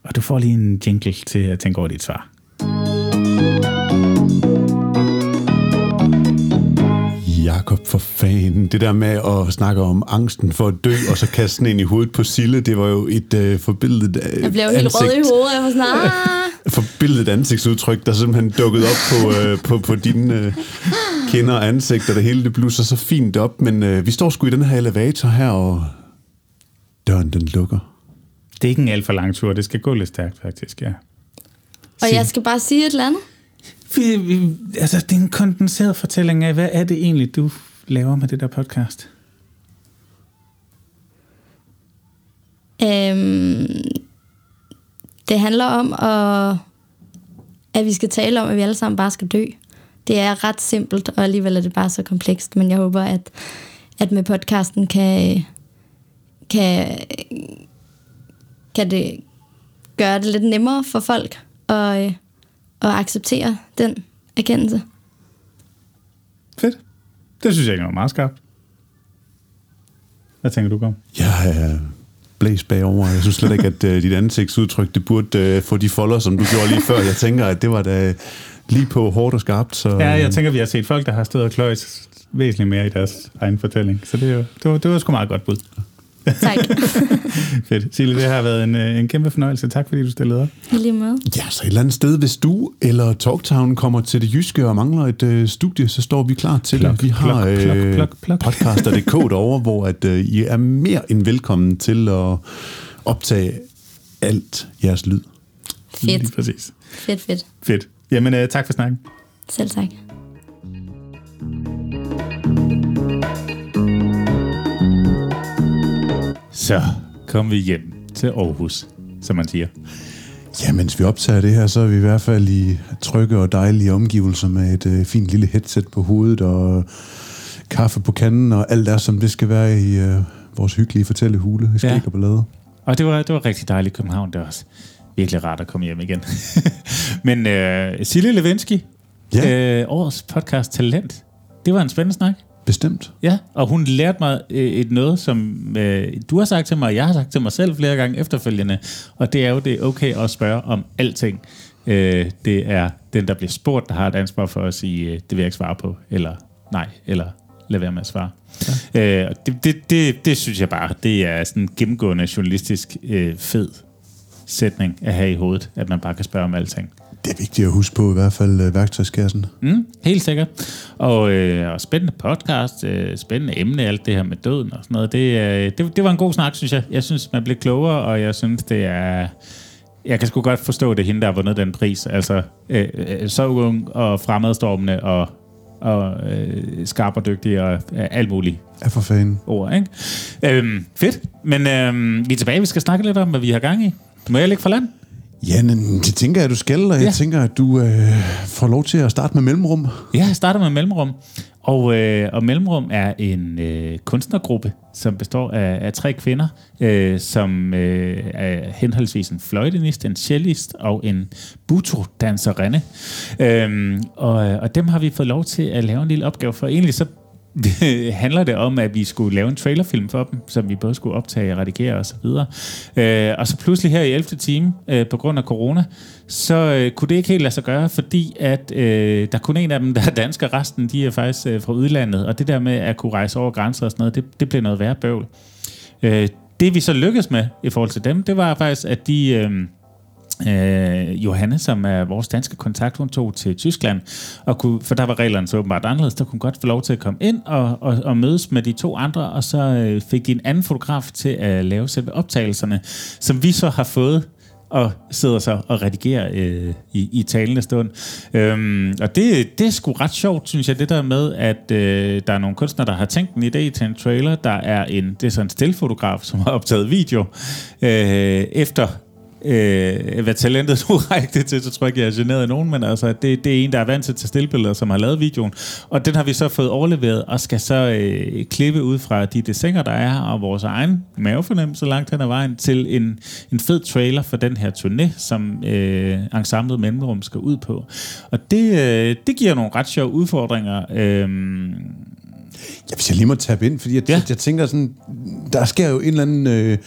Og du får lige en jingle til at tænke over dit svar. Jakob for fanden. Det der med at snakke om angsten for at dø, og så kaste den ind i hovedet på Sille, det var jo et øh, forbilledet øh, Jeg blev jo helt rød i hovedet, jeg var sådan, ah. (laughs) forbilledet ansigtsudtryk, der simpelthen dukkede op på, øh, på, på dine øh, kinder og ansigt, og det hele det blusser så fint op. Men øh, vi står sgu i den her elevator her, og døren den lukker. Det er ikke en alt for lang tur, det skal gå lidt stærkt faktisk, ja. Og jeg skal bare sige et eller andet. Vi, vi, altså, det er en kondenseret fortælling af, hvad er det egentlig, du laver med det der podcast? Øhm, det handler om, at, at vi skal tale om, at vi alle sammen bare skal dø. Det er ret simpelt, og alligevel er det bare så komplekst, men jeg håber, at, at med podcasten kan, kan, kan det gøre det lidt nemmere for folk at, øh, at acceptere den erkendelse. Fedt. Det synes jeg egentlig var meget skarpt. Hvad tænker du, Gorm? Jeg er blæst bagover. Jeg synes slet ikke, at uh, dit ansigtsudtryk, det burde uh, få de folder, som du gjorde lige før. Jeg tænker, at det var da lige på hårdt og skarpt. Så, Ja, jeg tænker, vi har set folk, der har stået og kløjt væsentligt mere i deres egen fortælling. Så det, er jo- det, var, det var sgu meget godt bud. (laughs) Tak. (laughs) Fedt. Sille, det har været en, øh, en kæmpe fornøjelse. Tak, fordi du stillede op. I lige måde. Ja, så et eller andet sted, hvis du eller Talktown kommer til det jyske og mangler et øh, studie, så står vi klar til Pluk, det. Vi har pluk, øh, pluk. podcaster.dk derovre, (laughs) hvor at, øh, I er mere end velkommen til at optage alt jeres lyd. Lige Fedt. præcis. Fedt, fedt. Fedt. Jamen, øh, tak for snakken. Selv tak. Så kom vi hjem til Aarhus, som man siger. Ja, mens vi optager det her, så er vi i hvert fald i trygge og dejlige omgivelser med et øh, fint lille headset på hovedet og kaffe på kanden og alt er, som det skal være i øh, vores hyggelige fortællehule i Skæg Ja. og Ballade. Og det var, det var rigtig dejligt i København. Det var også virkelig rart at komme hjem igen. (laughs) Men øh, Sille Levinsky, Ja. øh, årets podcast Talent, det var en spændende snak. Bestemt. Ja, og hun lærte mig øh, et noget, som øh, du har sagt til mig, og jeg har sagt til mig selv flere gange efterfølgende, og det er jo, det er okay at spørge om alting. Øh, det er den, der bliver spurgt, der har et ansvar for at sige, øh, det vil jeg ikke svare på, eller nej, eller lad være med at svare. Ja. Øh, det, det, det, det synes jeg bare, det er sådan en gennemgående journalistisk øh, fed sætning at have i hovedet, at man bare kan spørge om alting. Det er vigtigt at huske på i hvert fald øh, værktøjskassen. Mm, helt sikkert. Og, øh, og spændende podcast, øh, spændende emne, alt det her med døden og sådan noget. Det, øh, det, det var en god snak, synes jeg. Jeg synes, man blev klogere, og jeg synes, det er jeg kan sgu godt forstå, det er hende, der har vundet den pris. Altså, øh, øh, så ung og fremadstormende og, og øh, skarp og dygtig og øh, alt muligt Ja, for fanden. ord, ikke? Øhm, fedt. Men øhm, vi er tilbage. Vi skal snakke lidt om, hvad vi har gang i. Må jeg lægge fra land? Ja, men det tænker jeg, du skal, og jeg Ja. tænker, at du øh, får lov til at starte med mellemrum. Ja, jeg starter med Mellemrum. Og, øh, og Mellemrum er en øh, kunstnergruppe, som består af, af tre kvinder, øh, som øh, er henholdsvis en fløjtenist, en cellist og en buto-danserinde. Øhm, og, og dem har vi fået lov til at lave en lille opgave for. Egentlig så (laughs) handler det om, at vi skulle lave en trailerfilm for dem, som vi både skulle optage og redigere og så videre. Øh, og så pludselig her i 11. time, øh, på grund af corona, så øh, kunne det ikke helt lade sig gøre, fordi at øh, der er kun en af dem, der er dansker, resten de er faktisk øh, fra udlandet, og det der med at kunne rejse over grænser og sådan noget, det, det blev noget værre bøvl. Øh, det vi så lykkedes med i forhold til dem, det var faktisk, at de... Øh, Øh, Johanne, som er vores danske kontakt, hun tog til Tyskland, og kunne, for der var reglerne så åbenbart anderledes, der kunne godt få lov til at komme ind og, og, og mødes med de to andre, og så øh, fik de en anden fotograf til at lave selve optagelserne, som vi så har fået og sidder så og redigerer øh, i, i talende stund. Øhm, og det, det er sgu ret sjovt, synes jeg, det der med, at øh, der er nogle kunstnere, der har tænkt en idé til en trailer. Der er en, det er så en stillfotograf, som har optaget video øh, efter øh, hvad talentet nu (laughs) rækte til, så tror jeg ikke, jeg er generet af nogen, men altså, det, det er en, der er vant til at tage stillbilleder, som har lavet videoen, og den har vi så fået overleveret, og skal så øh, klippe ud fra de designer, der er, og vores egen mavefornemmelse langt hen ad vejen, til en, en fed trailer for den her turné, som øh, ensemblet Mellemrum skal ud på. Og det, øh, det giver nogle ret sjove udfordringer. Øh, Ja, hvis jeg lige må tabe ind, fordi jeg, ja. jeg tænker sådan, der sker jo en eller anden øh,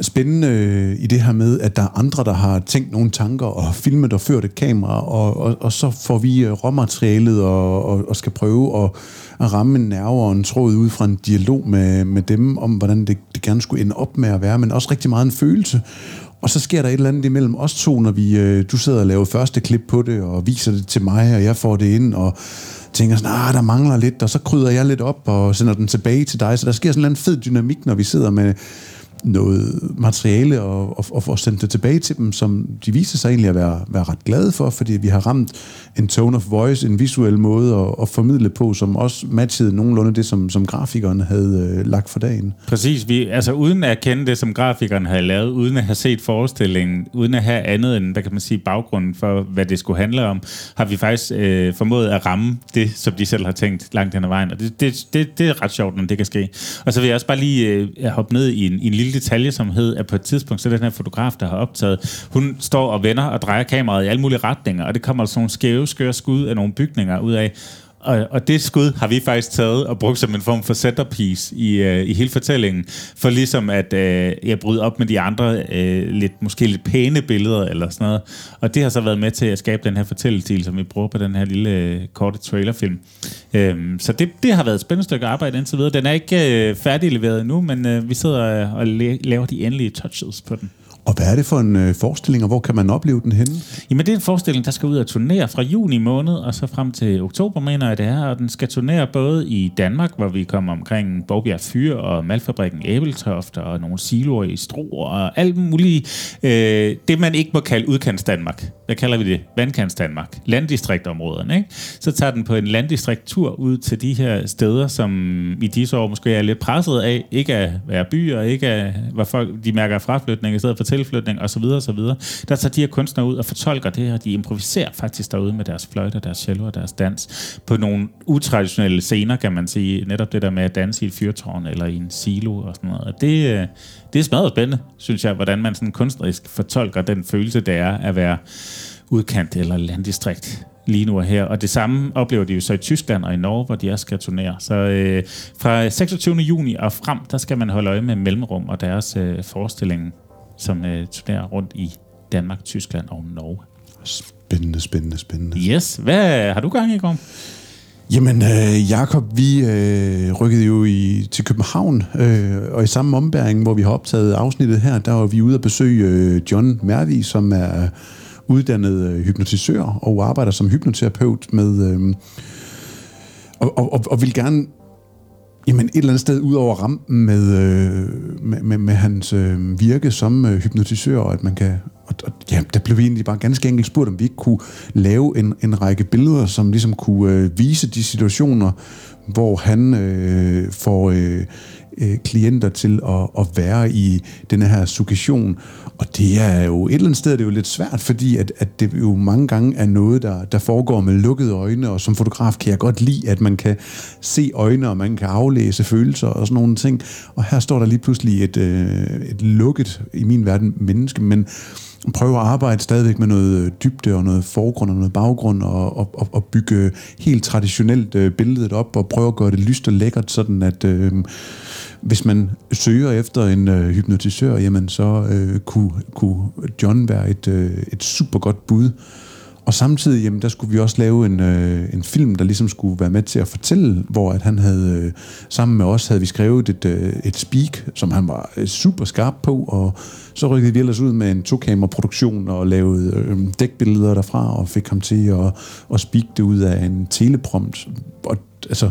spændende øh, i det her med, at der er andre, der har tænkt nogle tanker og filmet og ført et kamera, og, og, og så får vi øh, råmaterialet og, og, og skal prøve at, at ramme en nerve og en tråd ud fra en dialog med, med dem om, hvordan det, det gerne skulle ende op med at være, men også rigtig meget en følelse. Og så sker der et eller andet imellem os to, når vi, øh, du sidder og laver første klip på det, og viser det til mig, og jeg får det ind, og tænker sådan, ah, der mangler lidt, og så krydder jeg lidt op og sender den tilbage til dig. Så der sker sådan en fed dynamik, når vi sidder med noget materiale og, og, og får sendt det tilbage til dem, som de viser sig egentlig at være, være ret glade for, fordi vi har ramt en tone of voice, en visuel måde at, at formidle på, som også matchede nogenlunde det, som, som grafikeren havde øh, lagt for dagen. Præcis. Vi, altså uden at kende det, som grafikeren havde lavet, uden at have set forestillingen, uden at have andet end, hvad kan man sige, baggrunden for, hvad det skulle handle om, har vi faktisk øh, formået at ramme det, som de selv har tænkt langt hen ad vejen. Og det, det, det, det er ret sjovt, når det kan ske. Og så vil jeg også bare lige øh, hoppe ned i en, i en lille detalje, som hed, at på et tidspunkt, så er den her fotograf, der har optaget, hun står og vender og drejer kameraet i alle mulige retninger, og det kommer altså sådan nogle skæve, skøre skud af nogle bygninger ud af. Og, og det skud har vi faktisk taget og brugt som en form for centerpiece i, øh, i hele fortællingen, for ligesom at øh, jeg bryder op med de andre øh, lidt, måske lidt pæne billeder eller sådan noget. Og det har så været med til at skabe den her fortællestil, som vi bruger på den her lille øh, korte trailerfilm. Øh, så det, det har været et spændende stykke arbejde indtil videre. Den er ikke øh, færdigleveret endnu, men øh, vi sidder øh, og laver de endelige touches på den. Og hvad er det for en øh, forestilling, og hvor kan man opleve den henne? Jamen, det er en forestilling, der skal ud og turnere fra juni måned, og så frem til oktober, mener jeg det er. Og den skal turnere både i Danmark, hvor vi kommer omkring Borgbjerg Fyr og Malfabrikken Æbeltoft og nogle siloer i Stro og alt muligt. Øh, det, man ikke må kalde udkants Danmark. Hvad kalder vi det? Vandkants Danmark. Landdistriktområderne, ikke? Så tager den på en landdistrikttur ud til de her steder, som i disse år måske er lidt presset af, ikke at være byer, ikke at, hvor folk de mærker fraflytning i stedet for tilflytning osv. osv. Der tager de her kunstnere ud og fortolker det her. De improviserer faktisk derude med deres fløjter, deres cello og deres dans på nogle utraditionelle scener, kan man sige. Netop det der med at danse i et fyrtårn eller i en silo og sådan noget. Og det, øh, det er smadret spændende, synes jeg, hvordan man sådan kunstnerisk fortolker den følelse, det er at være udkant eller landdistrikt lige nu og her. Og det samme oplever de jo så i Tyskland og i Norge, hvor de også skal turnere. Så øh, fra 26. juni og frem, der skal man holde øje med Mellemrum og deres øh, forestilling, som øh, turnerer rundt i Danmark, Tyskland og Norge. Spændende, spændende, spændende. Yes. Hvad har du gang i, Gorm? Jamen, øh, Jakob, vi øh, rykkede jo i, til København, øh, og i samme ombæring, hvor vi har optaget afsnittet her, der var vi ude at besøge øh, John Mervi, som er uddannet øh, hypnotisør og arbejder som hypnoterapeut med, øh, og, og, og, og vil gerne Jamen et eller andet sted ud over rampen med, øh, med, med, med hans øh, virke som øh, hypnotisør, og at man kan... Og, og, ja, der blev vi egentlig bare ganske enkelt spurgt, om vi ikke kunne lave en, en række billeder, som ligesom kunne øh, vise de situationer, hvor han øh, får øh, øh, klienter til at, at være i den her suggestion. Og det er jo et eller andet sted det er jo lidt svært, fordi at, at det jo mange gange er noget, der, der foregår med lukkede øjne, og som fotograf kan jeg godt lide, at man kan se øjne, og man kan aflæse følelser og sådan nogle ting. Og her står der lige pludselig et, øh, et lukket, i min verden, menneske, men prøve at arbejde stadigvæk med noget øh, dybde og noget forgrund og noget baggrund og, og, og bygge helt traditionelt øh, billedet op og prøve at gøre det lyst og lækkert, sådan at øh, hvis man søger efter en øh, hypnotisør, jamen så øh, kunne, kunne John være et, øh, et super godt bud. Og samtidig, jamen, der skulle vi også lave en, øh, en film, der ligesom skulle være med til at fortælle, hvor at han havde, øh, sammen med os, havde vi skrevet et, øh, et speak, som han var øh, super skarp på, og så rykkede vi ellers ud med en to-kamera-produktion og lavede øh, dækbilleder derfra, og fik ham til at, at speak det ud af en teleprompt. Og altså,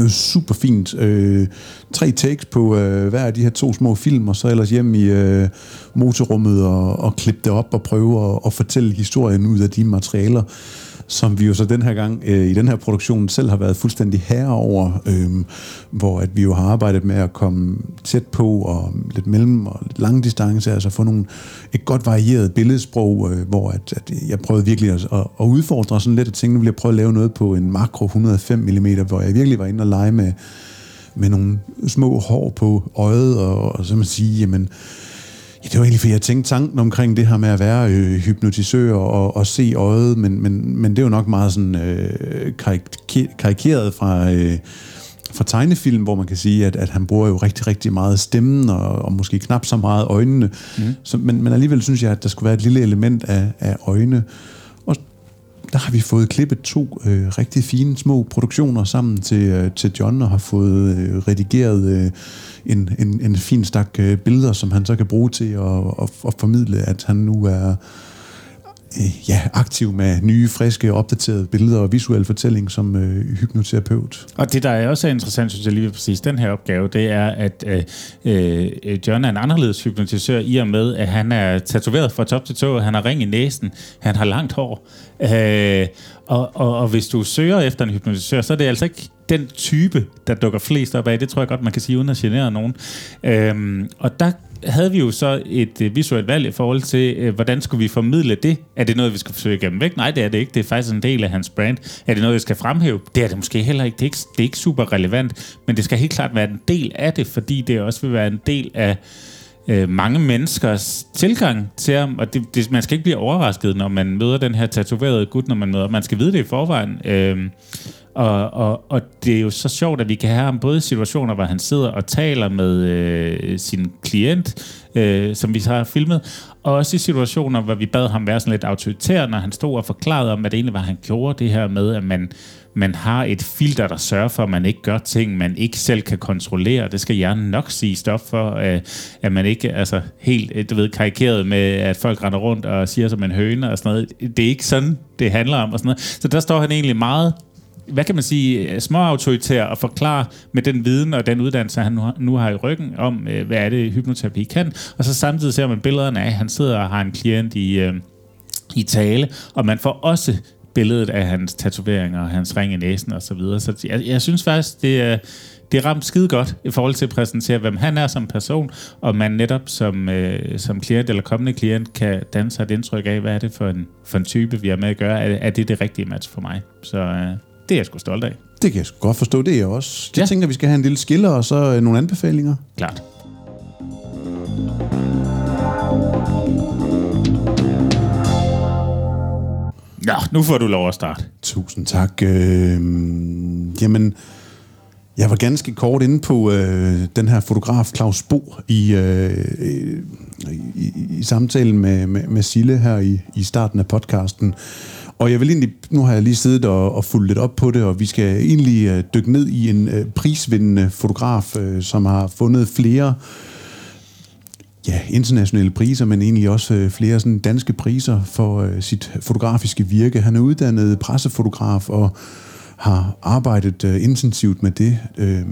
Øh, super fint. Øh, tre takes på øh, hver af de her to små film, og så ellers hjem i øh, motorrummet og, og klippe det op og prøve at, at fortælle historien ud af de materialer som vi jo så den her gang øh, i den her produktion selv har været fuldstændig herre over, øh, hvor at vi jo har arbejdet med at komme tæt på og lidt mellem og lidt lang distance, altså få nogle, et godt varieret billedsprog, øh, hvor at, at jeg prøvede virkelig at, at, at udfordre sådan lidt, at tænke, nu vil jeg prøve at lave noget på en makro 105 mm, hvor jeg virkelig var inde og lege med, med nogle små hår på øjet, og, og så man sige, jamen, Ja, det var egentlig, fordi jeg tænkte tanken omkring det her med at være øh, hypnotisør og, og se øjet, men, men, men det er jo nok meget sådan øh, karik- karikeret fra, øh, fra tegnefilm, hvor man kan sige, at, at han bruger jo rigtig, rigtig meget stemmen, og, og måske knap så meget øjnene. Mm. Så, men, men alligevel synes jeg, at der skulle være et lille element af, af øjne. Og der har vi fået klippet to øh, rigtig fine små produktioner sammen til, øh, til John, og har fået øh, redigeret... Øh, en, en, en fin stak øh, billeder, som han så kan bruge til at, at, at formidle, at han nu er øh, ja, aktiv med nye, friske, opdaterede billeder og visuel fortælling som øh, hypnoterapeut. Og det, der er også interessant, synes jeg lige præcis den her opgave, det er, at øh, øh, John er en anderledes hypnotisør i og med, at han er tatoveret fra top til tå, han har ring i næsen, han har langt hår. Øh, og, og, og hvis du søger efter en hypnotisør, så er det altså ikke den type, der dukker flest op af. Det tror jeg godt, man kan sige, uden at genere nogen. Øhm, og der havde vi jo så et øh, visuelt valg i forhold til, øh, hvordan skulle vi formidle det? Er det noget, vi skal forsøge at gemme væk? Nej, det er det ikke. Det er faktisk en del af hans brand. Er det noget, vi skal fremhæve? Det er det måske heller ikke. Det er ikke, det er ikke super relevant, men det skal helt klart være en del af det, fordi det også vil være en del af øh, mange menneskers tilgang til ham, og det, det, man skal ikke blive overrasket, når man møder den her tatoverede gut, når man møder Man skal vide det i forvejen. Øh, og, og, og det er jo så sjovt, at vi kan have ham både i situationer, hvor han sidder og taler med øh, sin klient, øh, som vi har filmet, og også i situationer, hvor vi bad ham være sådan lidt autoritær, når han stod og forklarede om, hvad det egentlig var, han gjorde. Det her med, at man, man har et filter, der sørger for, at man ikke gør ting, man ikke selv kan kontrollere. Det skal hjernen nok sige stop for, øh, at man ikke altså helt, øh, du ved, karikeret med, at folk render rundt og siger som en høne og sådan noget. Det er ikke sådan, det handler om og sådan noget. Så der står han egentlig meget hvad kan man sige, øh, småautoritær og forklare med den viden og den uddannelse, han nu har i ryggen om, øh, hvad er det, hypnoterapi kan. Og så samtidig ser man billederne af, at han sidder og har en klient i, øh, i tale, og man får også billedet af hans tatoveringer og hans ring i næsen og så videre. Så jeg, jeg synes faktisk, det er, det er ramt skide godt i forhold til at præsentere, hvem han er som person, og man netop som, øh, som klient eller kommende klient kan danne sig et indtryk af, hvad er det for en, for en type, vi har med at gøre. Er, er det det rigtige match for mig? Så øh, det er jeg sgu stolt af. Det kan jeg godt forstå, det er jeg også. Jeg ja. tænker, vi skal have en lille skiller og så øh, nogle anbefalinger. Klart. Ja, nu får du lov at starte. Tusind tak. Øh, jamen, jeg var ganske kort inde på øh, den her fotograf Claus Bo i, øh, i, i samtalen med, med, med Sille her i, i starten af podcasten. Og jeg vil egentlig, nu har jeg lige siddet og, og fulgt lidt op på det, og vi skal egentlig øh, dykke ned i en øh, prisvindende fotograf, øh, som har fundet flere ja, internationale priser, men egentlig også øh, flere sådan, danske priser for øh, sit fotografiske virke. Han er uddannet pressefotograf og har arbejdet øh, intensivt med det. Øh,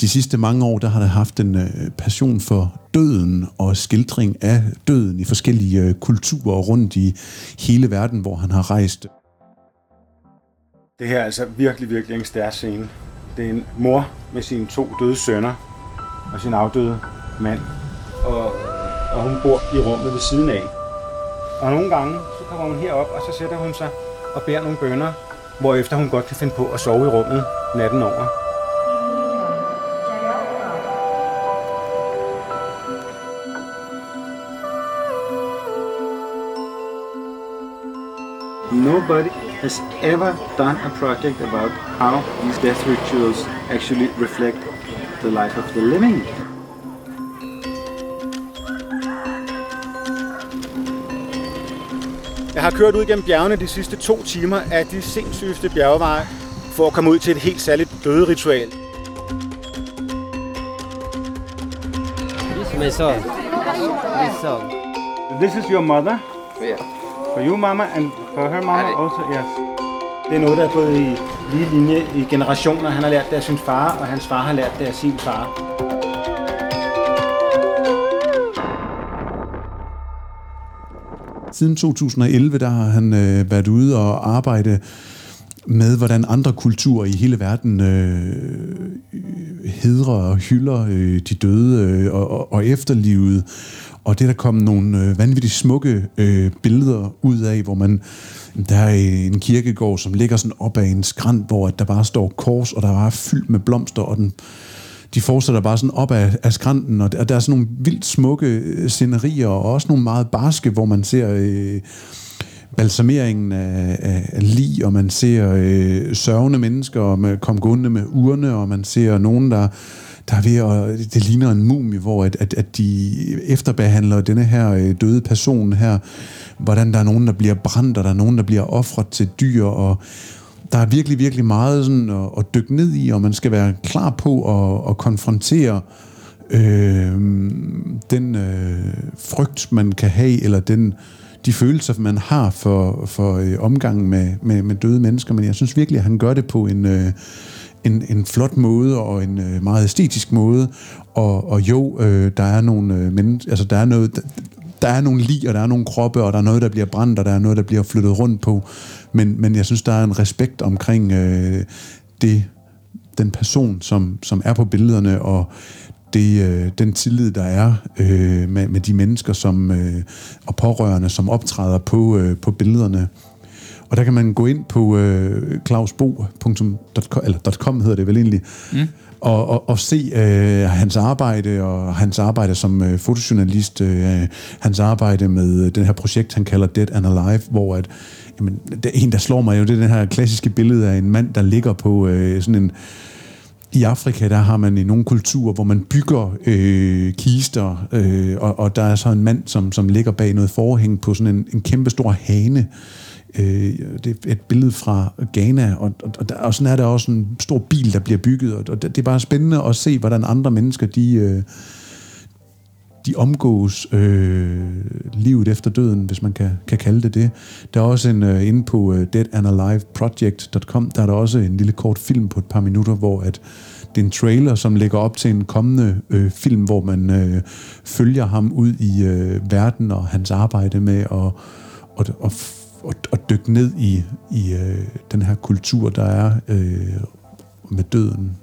de sidste mange år, der har der haft en øh, passion for døden og skildring af døden i forskellige øh, kulturer rundt i hele verden, hvor han har rejst. Det her er altså virkelig, virkelig en stærk scene. Det er en mor med sine to døde sønner og sin afdøde mand. Og, og hun bor i rummet ved siden af. Og nogle gange, så kommer hun herop, og så sætter hun sig og bærer nogle bønder, hvorefter hun godt kan finde på at sove i rummet natten over. Nobody has ever done a project about how these death rituals actually reflect the life of the living. Jeg har kørt ud gennem bjergene de sidste to timer af de sindssygeste bjergeveje for at komme ud til et helt særligt døderitual. This is my son. My son. This is your mother. Yeah. For you, mama, and for her mama also, yes. Det er noget, der er gået i lige linje i generationer. Han har lært det af sin far, og hans far har lært det af sin far. Siden 2011, der har han øh, været ude og arbejde med, hvordan andre kulturer i hele verden øh, hedrer og hylder øh, de døde øh, og, og, og efterlivet. Og det er der kommet nogle øh, vanvittigt smukke øh, billeder ud af, hvor man der er øh, en kirkegård, som ligger sådan op ad en skrant, hvor der bare står kors, og der er fyldt med blomster, og den, de fortsætter bare sådan op ad, ad skrænten, og der, der er sådan nogle vildt smukke øh, scenerier, og også nogle meget barske, hvor man ser øh, balsameringen af, af, af lig, og man ser øh, sørgende mennesker med, kom gående med urne, og man ser nogen, der der er ved at, det ligner en mumie, hvor at, at, at de efterbehandler denne her øh, døde person her, hvordan der er nogen, der bliver brændt, og der er nogen, der bliver offret til dyr, og der er virkelig, virkelig meget sådan at, at dykke ned i, og man skal være klar på at, at konfrontere øh, den øh, frygt, man kan have, eller den de følelser, man har for, for øh, omgangen med, med, med døde mennesker, men jeg synes virkelig, at han gør det på en, øh, en, en flot måde og en øh, meget æstetisk måde. Og, og jo, øh, der er nogle øh, mennesker, altså der er noget, der, der er nogle lig, og der er nogle kroppe, og der er noget, der bliver brændt, og der er noget, der bliver flyttet rundt på. Men, men jeg synes, der er en respekt omkring øh, det, den person, som, som er på billederne, og det, øh, den tillid, der er øh, med, med de mennesker som, øh, og pårørende, som optræder på, øh, på billederne. Og der kan man gå ind på øh, klausbo.com, eller .com hedder det vel egentlig, mm. og, og, og se øh, hans arbejde, og hans arbejde som øh, fotojournalist, øh, hans arbejde med den her projekt, han kalder Dead and Alive, hvor at, jamen, det er en, der slår mig jo, det er den her klassiske billede af en mand, der ligger på øh, sådan en i Afrika, der har man i nogle kulturer, hvor man bygger øh, kister, øh, og, og der er så en mand, som, som ligger bag noget forhæng på sådan en, en kæmpe stor hane, Øh, Øh, det er et billede fra Ghana, og, og, og, der, og sådan er der også en stor bil, der bliver bygget, og, og det er bare spændende at se, hvordan andre mennesker, de, øh, de omgås øh, livet efter døden, hvis man kan, kan kalde det det. Der er også en, øh, inde på øh, deadandaliveproject.com, der er der også en lille kort film på et par minutter, hvor at det er en trailer, som lægger op til en kommende øh, film, hvor man øh, følger ham ud i øh, verden og hans arbejde med at, og, og at, at dykke ned i, i øh, den her kultur, der er øh, med døden.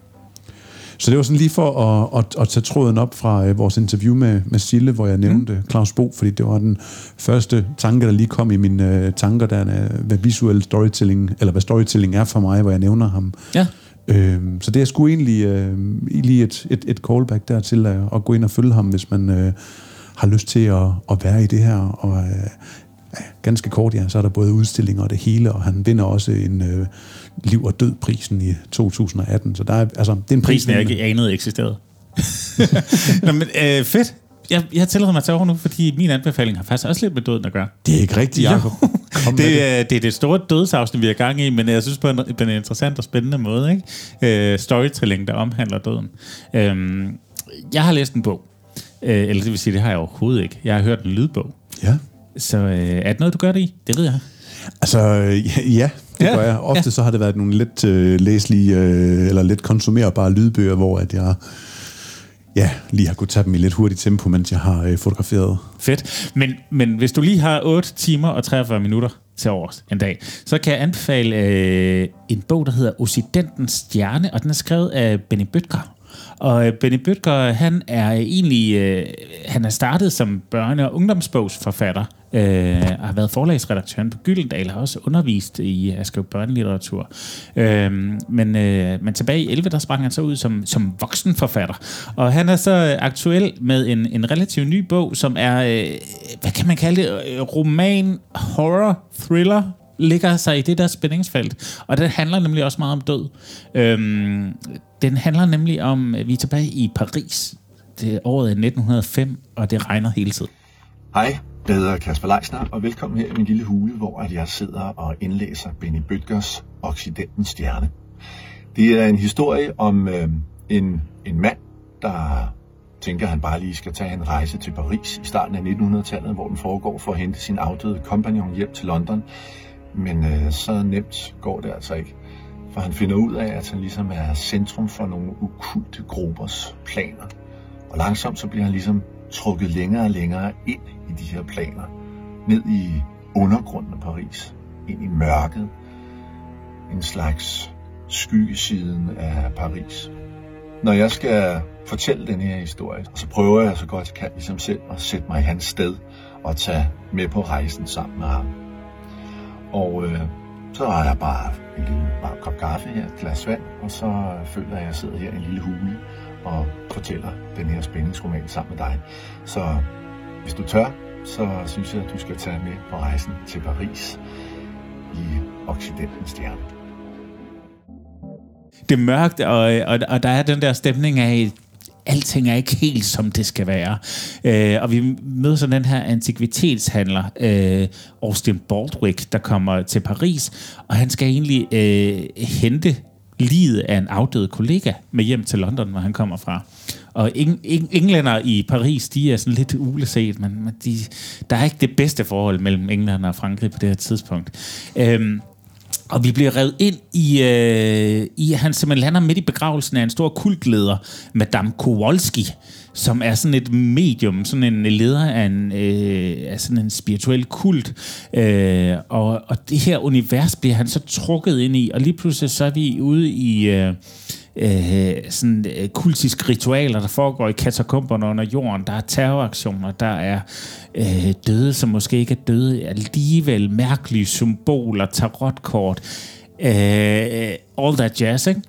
Så det var sådan lige for at, at, at tage tråden op fra øh, vores interview med, med Sille, hvor jeg nævnte mm. Claus Bo, fordi det var den første tanke, der lige kom i mine øh, tanker, der er, hvad visuel storytelling, eller hvad storytelling er for mig, hvor jeg nævner ham. Ja. Øhm, så det er sgu egentlig øh, lige et, et, et callback der til at, at gå ind og følge ham, hvis man øh, har lyst til at, at være i det her. Og øh, ganske kort, ja, så er der både udstillinger og det hele, og han vinder også en øh, liv- og død-prisen i 2018. Så der er, altså, det er en pris, Prisen, jeg ikke anede eksisterede. (laughs) Nå, men, øh, fedt. Jeg, jeg tillader mig at tage over nu, fordi min anbefaling har faktisk også lidt med døden at gøre. Det er ikke rigtigt, Jacob. (laughs) det, det. Er, det er det store dødsafsnit, vi er gang i, men jeg synes på en, på en interessant og spændende måde. Ikke? Øh, storytelling, der omhandler døden. Øh, jeg har læst en bog. Øh, eller det vil sige, det har jeg overhovedet ikke. Jeg har hørt en lydbog. Ja. Så øh, er det noget, du gør det i? Det ved jeg. Altså, ja, Det Ja, gør jeg. Ofte så har det været nogle lidt øh, læselige, øh, eller lidt konsumerbare lydbøger, hvor at jeg ja, lige har kunnet tage dem i lidt hurtigt tempo, mens jeg har øh, fotograferet. Fedt. Men, men hvis du lige har 8 timer og 43 minutter til års en dag, så kan jeg anbefale øh, en bog, der hedder Occidentens Stjerne, og den er skrevet af Benny Bøtger. Og øh, Benny Bøtger, han er egentlig, øh, han er startet som børne- og ungdomsbogsforfatter, øh, og har været forlagsredaktøren på Gyldendal, har også undervist i at skrive børnelitteratur. Øh, men, øh, men tilbage i 11, der sprang han så ud som, som voksenforfatter. Og han er så aktuel med en, en relativt ny bog, som er, øh, hvad kan man kalde det, roman, horror, thriller, ligger sig i det der spændingsfelt. Og det handler nemlig også meget om død. Øhm, den handler nemlig om, at vi er tilbage i Paris. Det er året er 1905, og det regner hele tiden. Hej, jeg hedder Kasper Leisner, og velkommen her i min lille hule, hvor at jeg sidder og indlæser Benny Bøtgers Occidentens Stjerne. Det er en historie om øh, en, en mand, der tænker, at han bare lige skal tage en rejse til Paris i starten af 1900-tallet, hvor den foregår for at hente sin afdøde kompagnon hjem til London. Men øh, så nemt går det altså ikke. For han finder ud af, at han ligesom er centrum for nogle ukulte gruppers planer. Og langsomt så bliver han ligesom trukket længere og længere ind i de her planer. Ned i undergrunden af Paris. Ind i mørket. En slags skyggesiden af Paris. Når jeg skal fortælle den her historie, så prøver jeg så godt jeg kan ligesom selv at sætte mig i hans sted og tage med på rejsen sammen med ham. Og øh, så har jeg bare en lille varm kop kaffe her, et glas vand, og så øh, føler jeg, at jeg sidder her i en lille hule og fortæller den her spændingsroman sammen med dig. Så hvis du tør, så synes jeg, at du skal tage med på rejsen til Paris i Occidentens stjerne. Det er mørkt, og, og, og der er den der stemning af, alting er ikke helt, som det skal være. Øh, og vi møder så den her antikvitetshandler, øh, Austin Baldwick, der kommer til Paris, og han skal egentlig øh, hente livet af en afdød kollega med hjem til London, hvor han kommer fra. Og eng, eng, englænder i Paris, de er sådan lidt uleset, men, men de, der er ikke det bedste forhold mellem englænder og Frankrig på det her tidspunkt. Øhm, og vi bliver revet ind i, øh, i han simpelthen lander midt i begravelsen af en stor kultleder, Madame Kowalski, som er sådan et medium, sådan en leder af, en, øh, af sådan en spirituel kult. Øh, og, og det her univers bliver han så trukket ind i, og lige pludselig så er vi ude i... Øh, øh, sådan øh, kultiske ritualer, der foregår i katakomberne under jorden. Der er terroraktioner, der er øh, døde, som måske ikke er døde, alligevel mærkelige symboler, tarotkort, øh, all that jazz, ikke?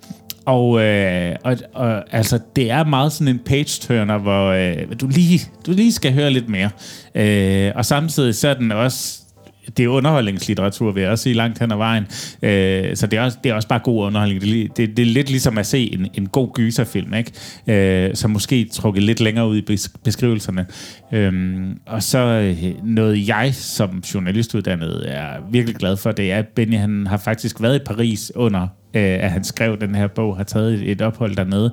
Og, øh, og, og altså, det er meget sådan en page-turner, hvor øh, du, lige, du lige skal høre lidt mere. Øh, og samtidig så er den også det er underholdningslitteratur, vil jeg også sige, langt hen ad vejen. Øh, så det er, også, det er også bare god underholdning. Det, det, det er lidt ligesom at se en, en god gyserfilm, ikke? Øh, som måske trukket lidt længere ud i beskrivelserne. Øh, og så øh, noget jeg som journalistuddannet er virkelig glad for, det er, at Benny han har faktisk været i Paris under, øh, at han skrev den her bog, har taget et, et ophold dernede.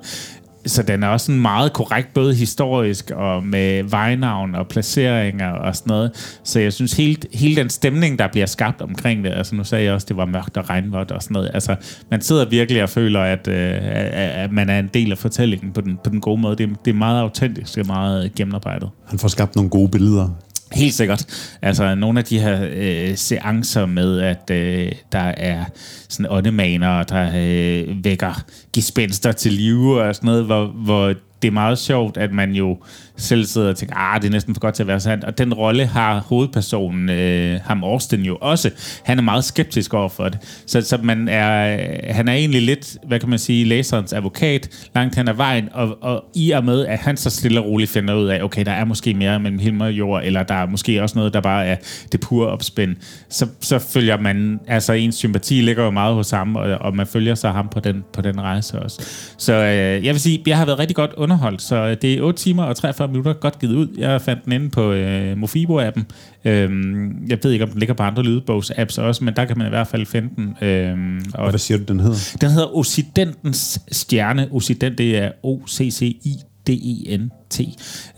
Så den er også sådan meget korrekt, både historisk og med vejnavn og placeringer og sådan noget. Så jeg synes, hele, hele den stemning, der bliver skabt omkring det, altså nu sagde jeg også, det var mørkt og regnvådt og sådan noget. Altså, man sidder virkelig og føler, at, øh, at, man er en del af fortællingen på den, på den gode måde. Det, er- det er meget autentisk, det er meget gennemarbejdet. Han får skabt nogle gode billeder. Helt sikkert. Altså nogle af de her øh, seancer med, at øh, der er sådan åndemaner, der øh, vækker gespenster til live og sådan noget, hvor, hvor det er meget sjovt, at man jo selv sidder og tænker, ah, det er næsten for godt til at være sandt. Og den rolle har hovedpersonen, øh, ham Austin jo også. Han er meget skeptisk over for det. Så, så man er, han er egentlig lidt, hvad kan man sige, læserens advokat langt hen ad vejen, og, og i og med, at han så stille og roligt finder ud af, okay, der er måske mere mellem himmel og jord, eller der er måske også noget, der bare er det pure opspænd, så, så følger man, altså ens sympati ligger jo meget hos ham, og, og man følger så ham på den, på den rejse også. Så øh, jeg vil sige, jeg har været rigtig godt underholdt, så det er 8 timer og 43 minutter godt givet ud. Jeg fandt den inde på øh, Mofibo-appen. Øhm, jeg ved ikke, om den ligger på andre lydbogs-apps også, men der kan man i hvert fald finde den. Øhm, Og hvad siger du, den hedder? den hedder Occidentens Stjerne. Occident, det er O-C-C-I D-E-N-T.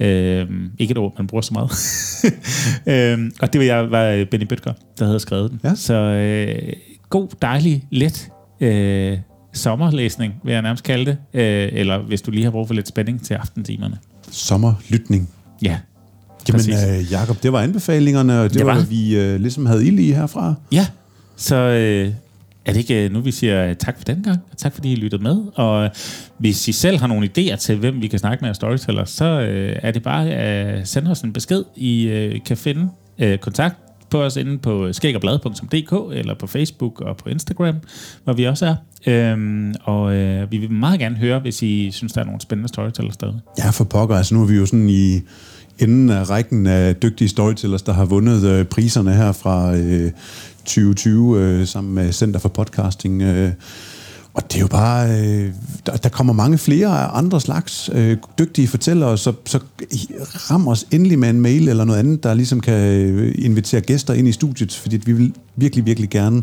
Øhm, ikke et ord, man bruger så meget. (laughs) øhm, og det var jeg, var Benny Bøtger, der havde skrevet den. Ja. Så øh, god, dejlig, let øh, sommerlæsning, vil jeg nærmest kalde det. Øh, eller hvis du lige har brug for lidt spænding til aftentimerne. Sommerlytning. Ja, Jamen, øh, Jacob, det var anbefalingerne, og det, Det var, var. hvad vi øh, ligesom havde ild i herfra. Ja, så øh, er det ikke øh, nu, vi siger øh, tak for den gang, og tak fordi I lyttede med. Og øh, hvis I selv har nogle idéer til, hvem vi kan snakke med af Storyteller, så øh, er det bare at øh, sende os en besked. I øh, kan finde øh, kontakt på os inde på skæggerblad.dk eller på Facebook og på Instagram, hvor vi også er. Øhm, og øh, vi vil meget gerne høre, hvis I synes, der er nogle spændende storytellers stadig. Ja, for pokker. Altså, nu er vi jo sådan i enden af rækken af dygtige storytellers, der har vundet øh, priserne her fra øh, 2020 øh, sammen med Center for Podcasting. Øh, og det er jo bare... Øh, der, der kommer mange flere andre slags øh, dygtige fortællere, så, så ram os endelig med en mail eller noget andet, der ligesom kan øh, invitere gæster ind i studiet, fordi vi vil virkelig, virkelig gerne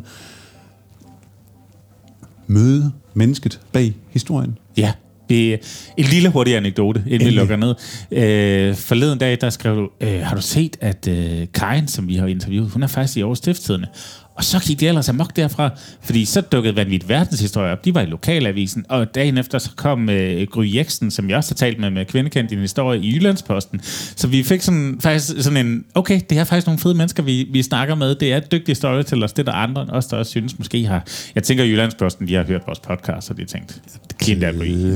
møde mennesket bag historien. Ja, det er en lille hurtig anekdote, inden vi Endelig. lukker ned. Øh, forleden dag, der skrev du, øh, har du set, at øh, Karin, som vi har interviewet, hun er faktisk i Aarhus Stiftstidende. Og så gik det ellers amok derfra, fordi så dukkede Vanvittig Verdenshistorie op. De var i lokalavisen, og dagen efter så kom øh, Gry Jeksen, som jeg også har talt med, med kvindekendt din historie i Jyllandsposten. Så vi fik sådan, faktisk sådan en, okay, det er faktisk nogle fede mennesker, vi, vi snakker med. Det er dygtige storytellers, det er der andre end os, der også synes, måske har... Jeg tænker, Jyllandsposten, de har hørt vores podcast, og de har tænkt,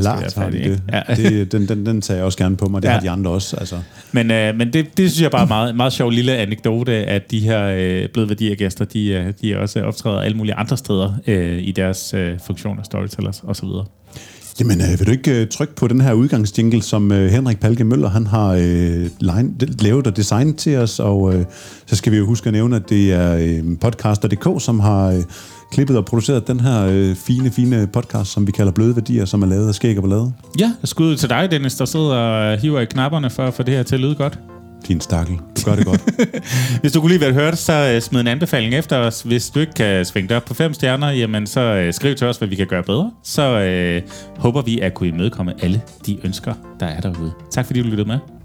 Klart har de det. Ja. det den, den, den tager jeg også gerne på mig. Det ja. Har de andre også. Altså. Men, øh, men det, det synes jeg bare er meget, meget sjov lille anekdote, at de her øh, blevet værdier gæster, de, øh, de også optræder alle mulige andre steder øh, i deres øh, funktioner, storytellers osv. Jamen, øh, vil du ikke øh, trykke på den her udgangsjingle, som øh, Henrik Palke Møller han har øh, line, lavet og designet til os, og øh, så skal vi jo huske at nævne, at det er øh, podcaster.dk, som har øh, klippet og produceret den her øh, fine, fine podcast, som vi kalder Bløde Værdier, som er lavet af Skæg og Ballade. Ja, skud til dig, Dennis, der sidder og hiver i knapperne for at få det her til at lyde godt. Din stakkel. Du gør det godt. (laughs) Hvis du kunne lide, hvad du hørte, så øh, smid en anbefaling efter os. Hvis du ikke kan svinge dig op på fem stjerner, jamen så øh, skriv til os, hvad vi kan gøre bedre. Så øh, håber vi at kunne imødekomme alle de ønsker, der er derude. Tak fordi du lyttede med.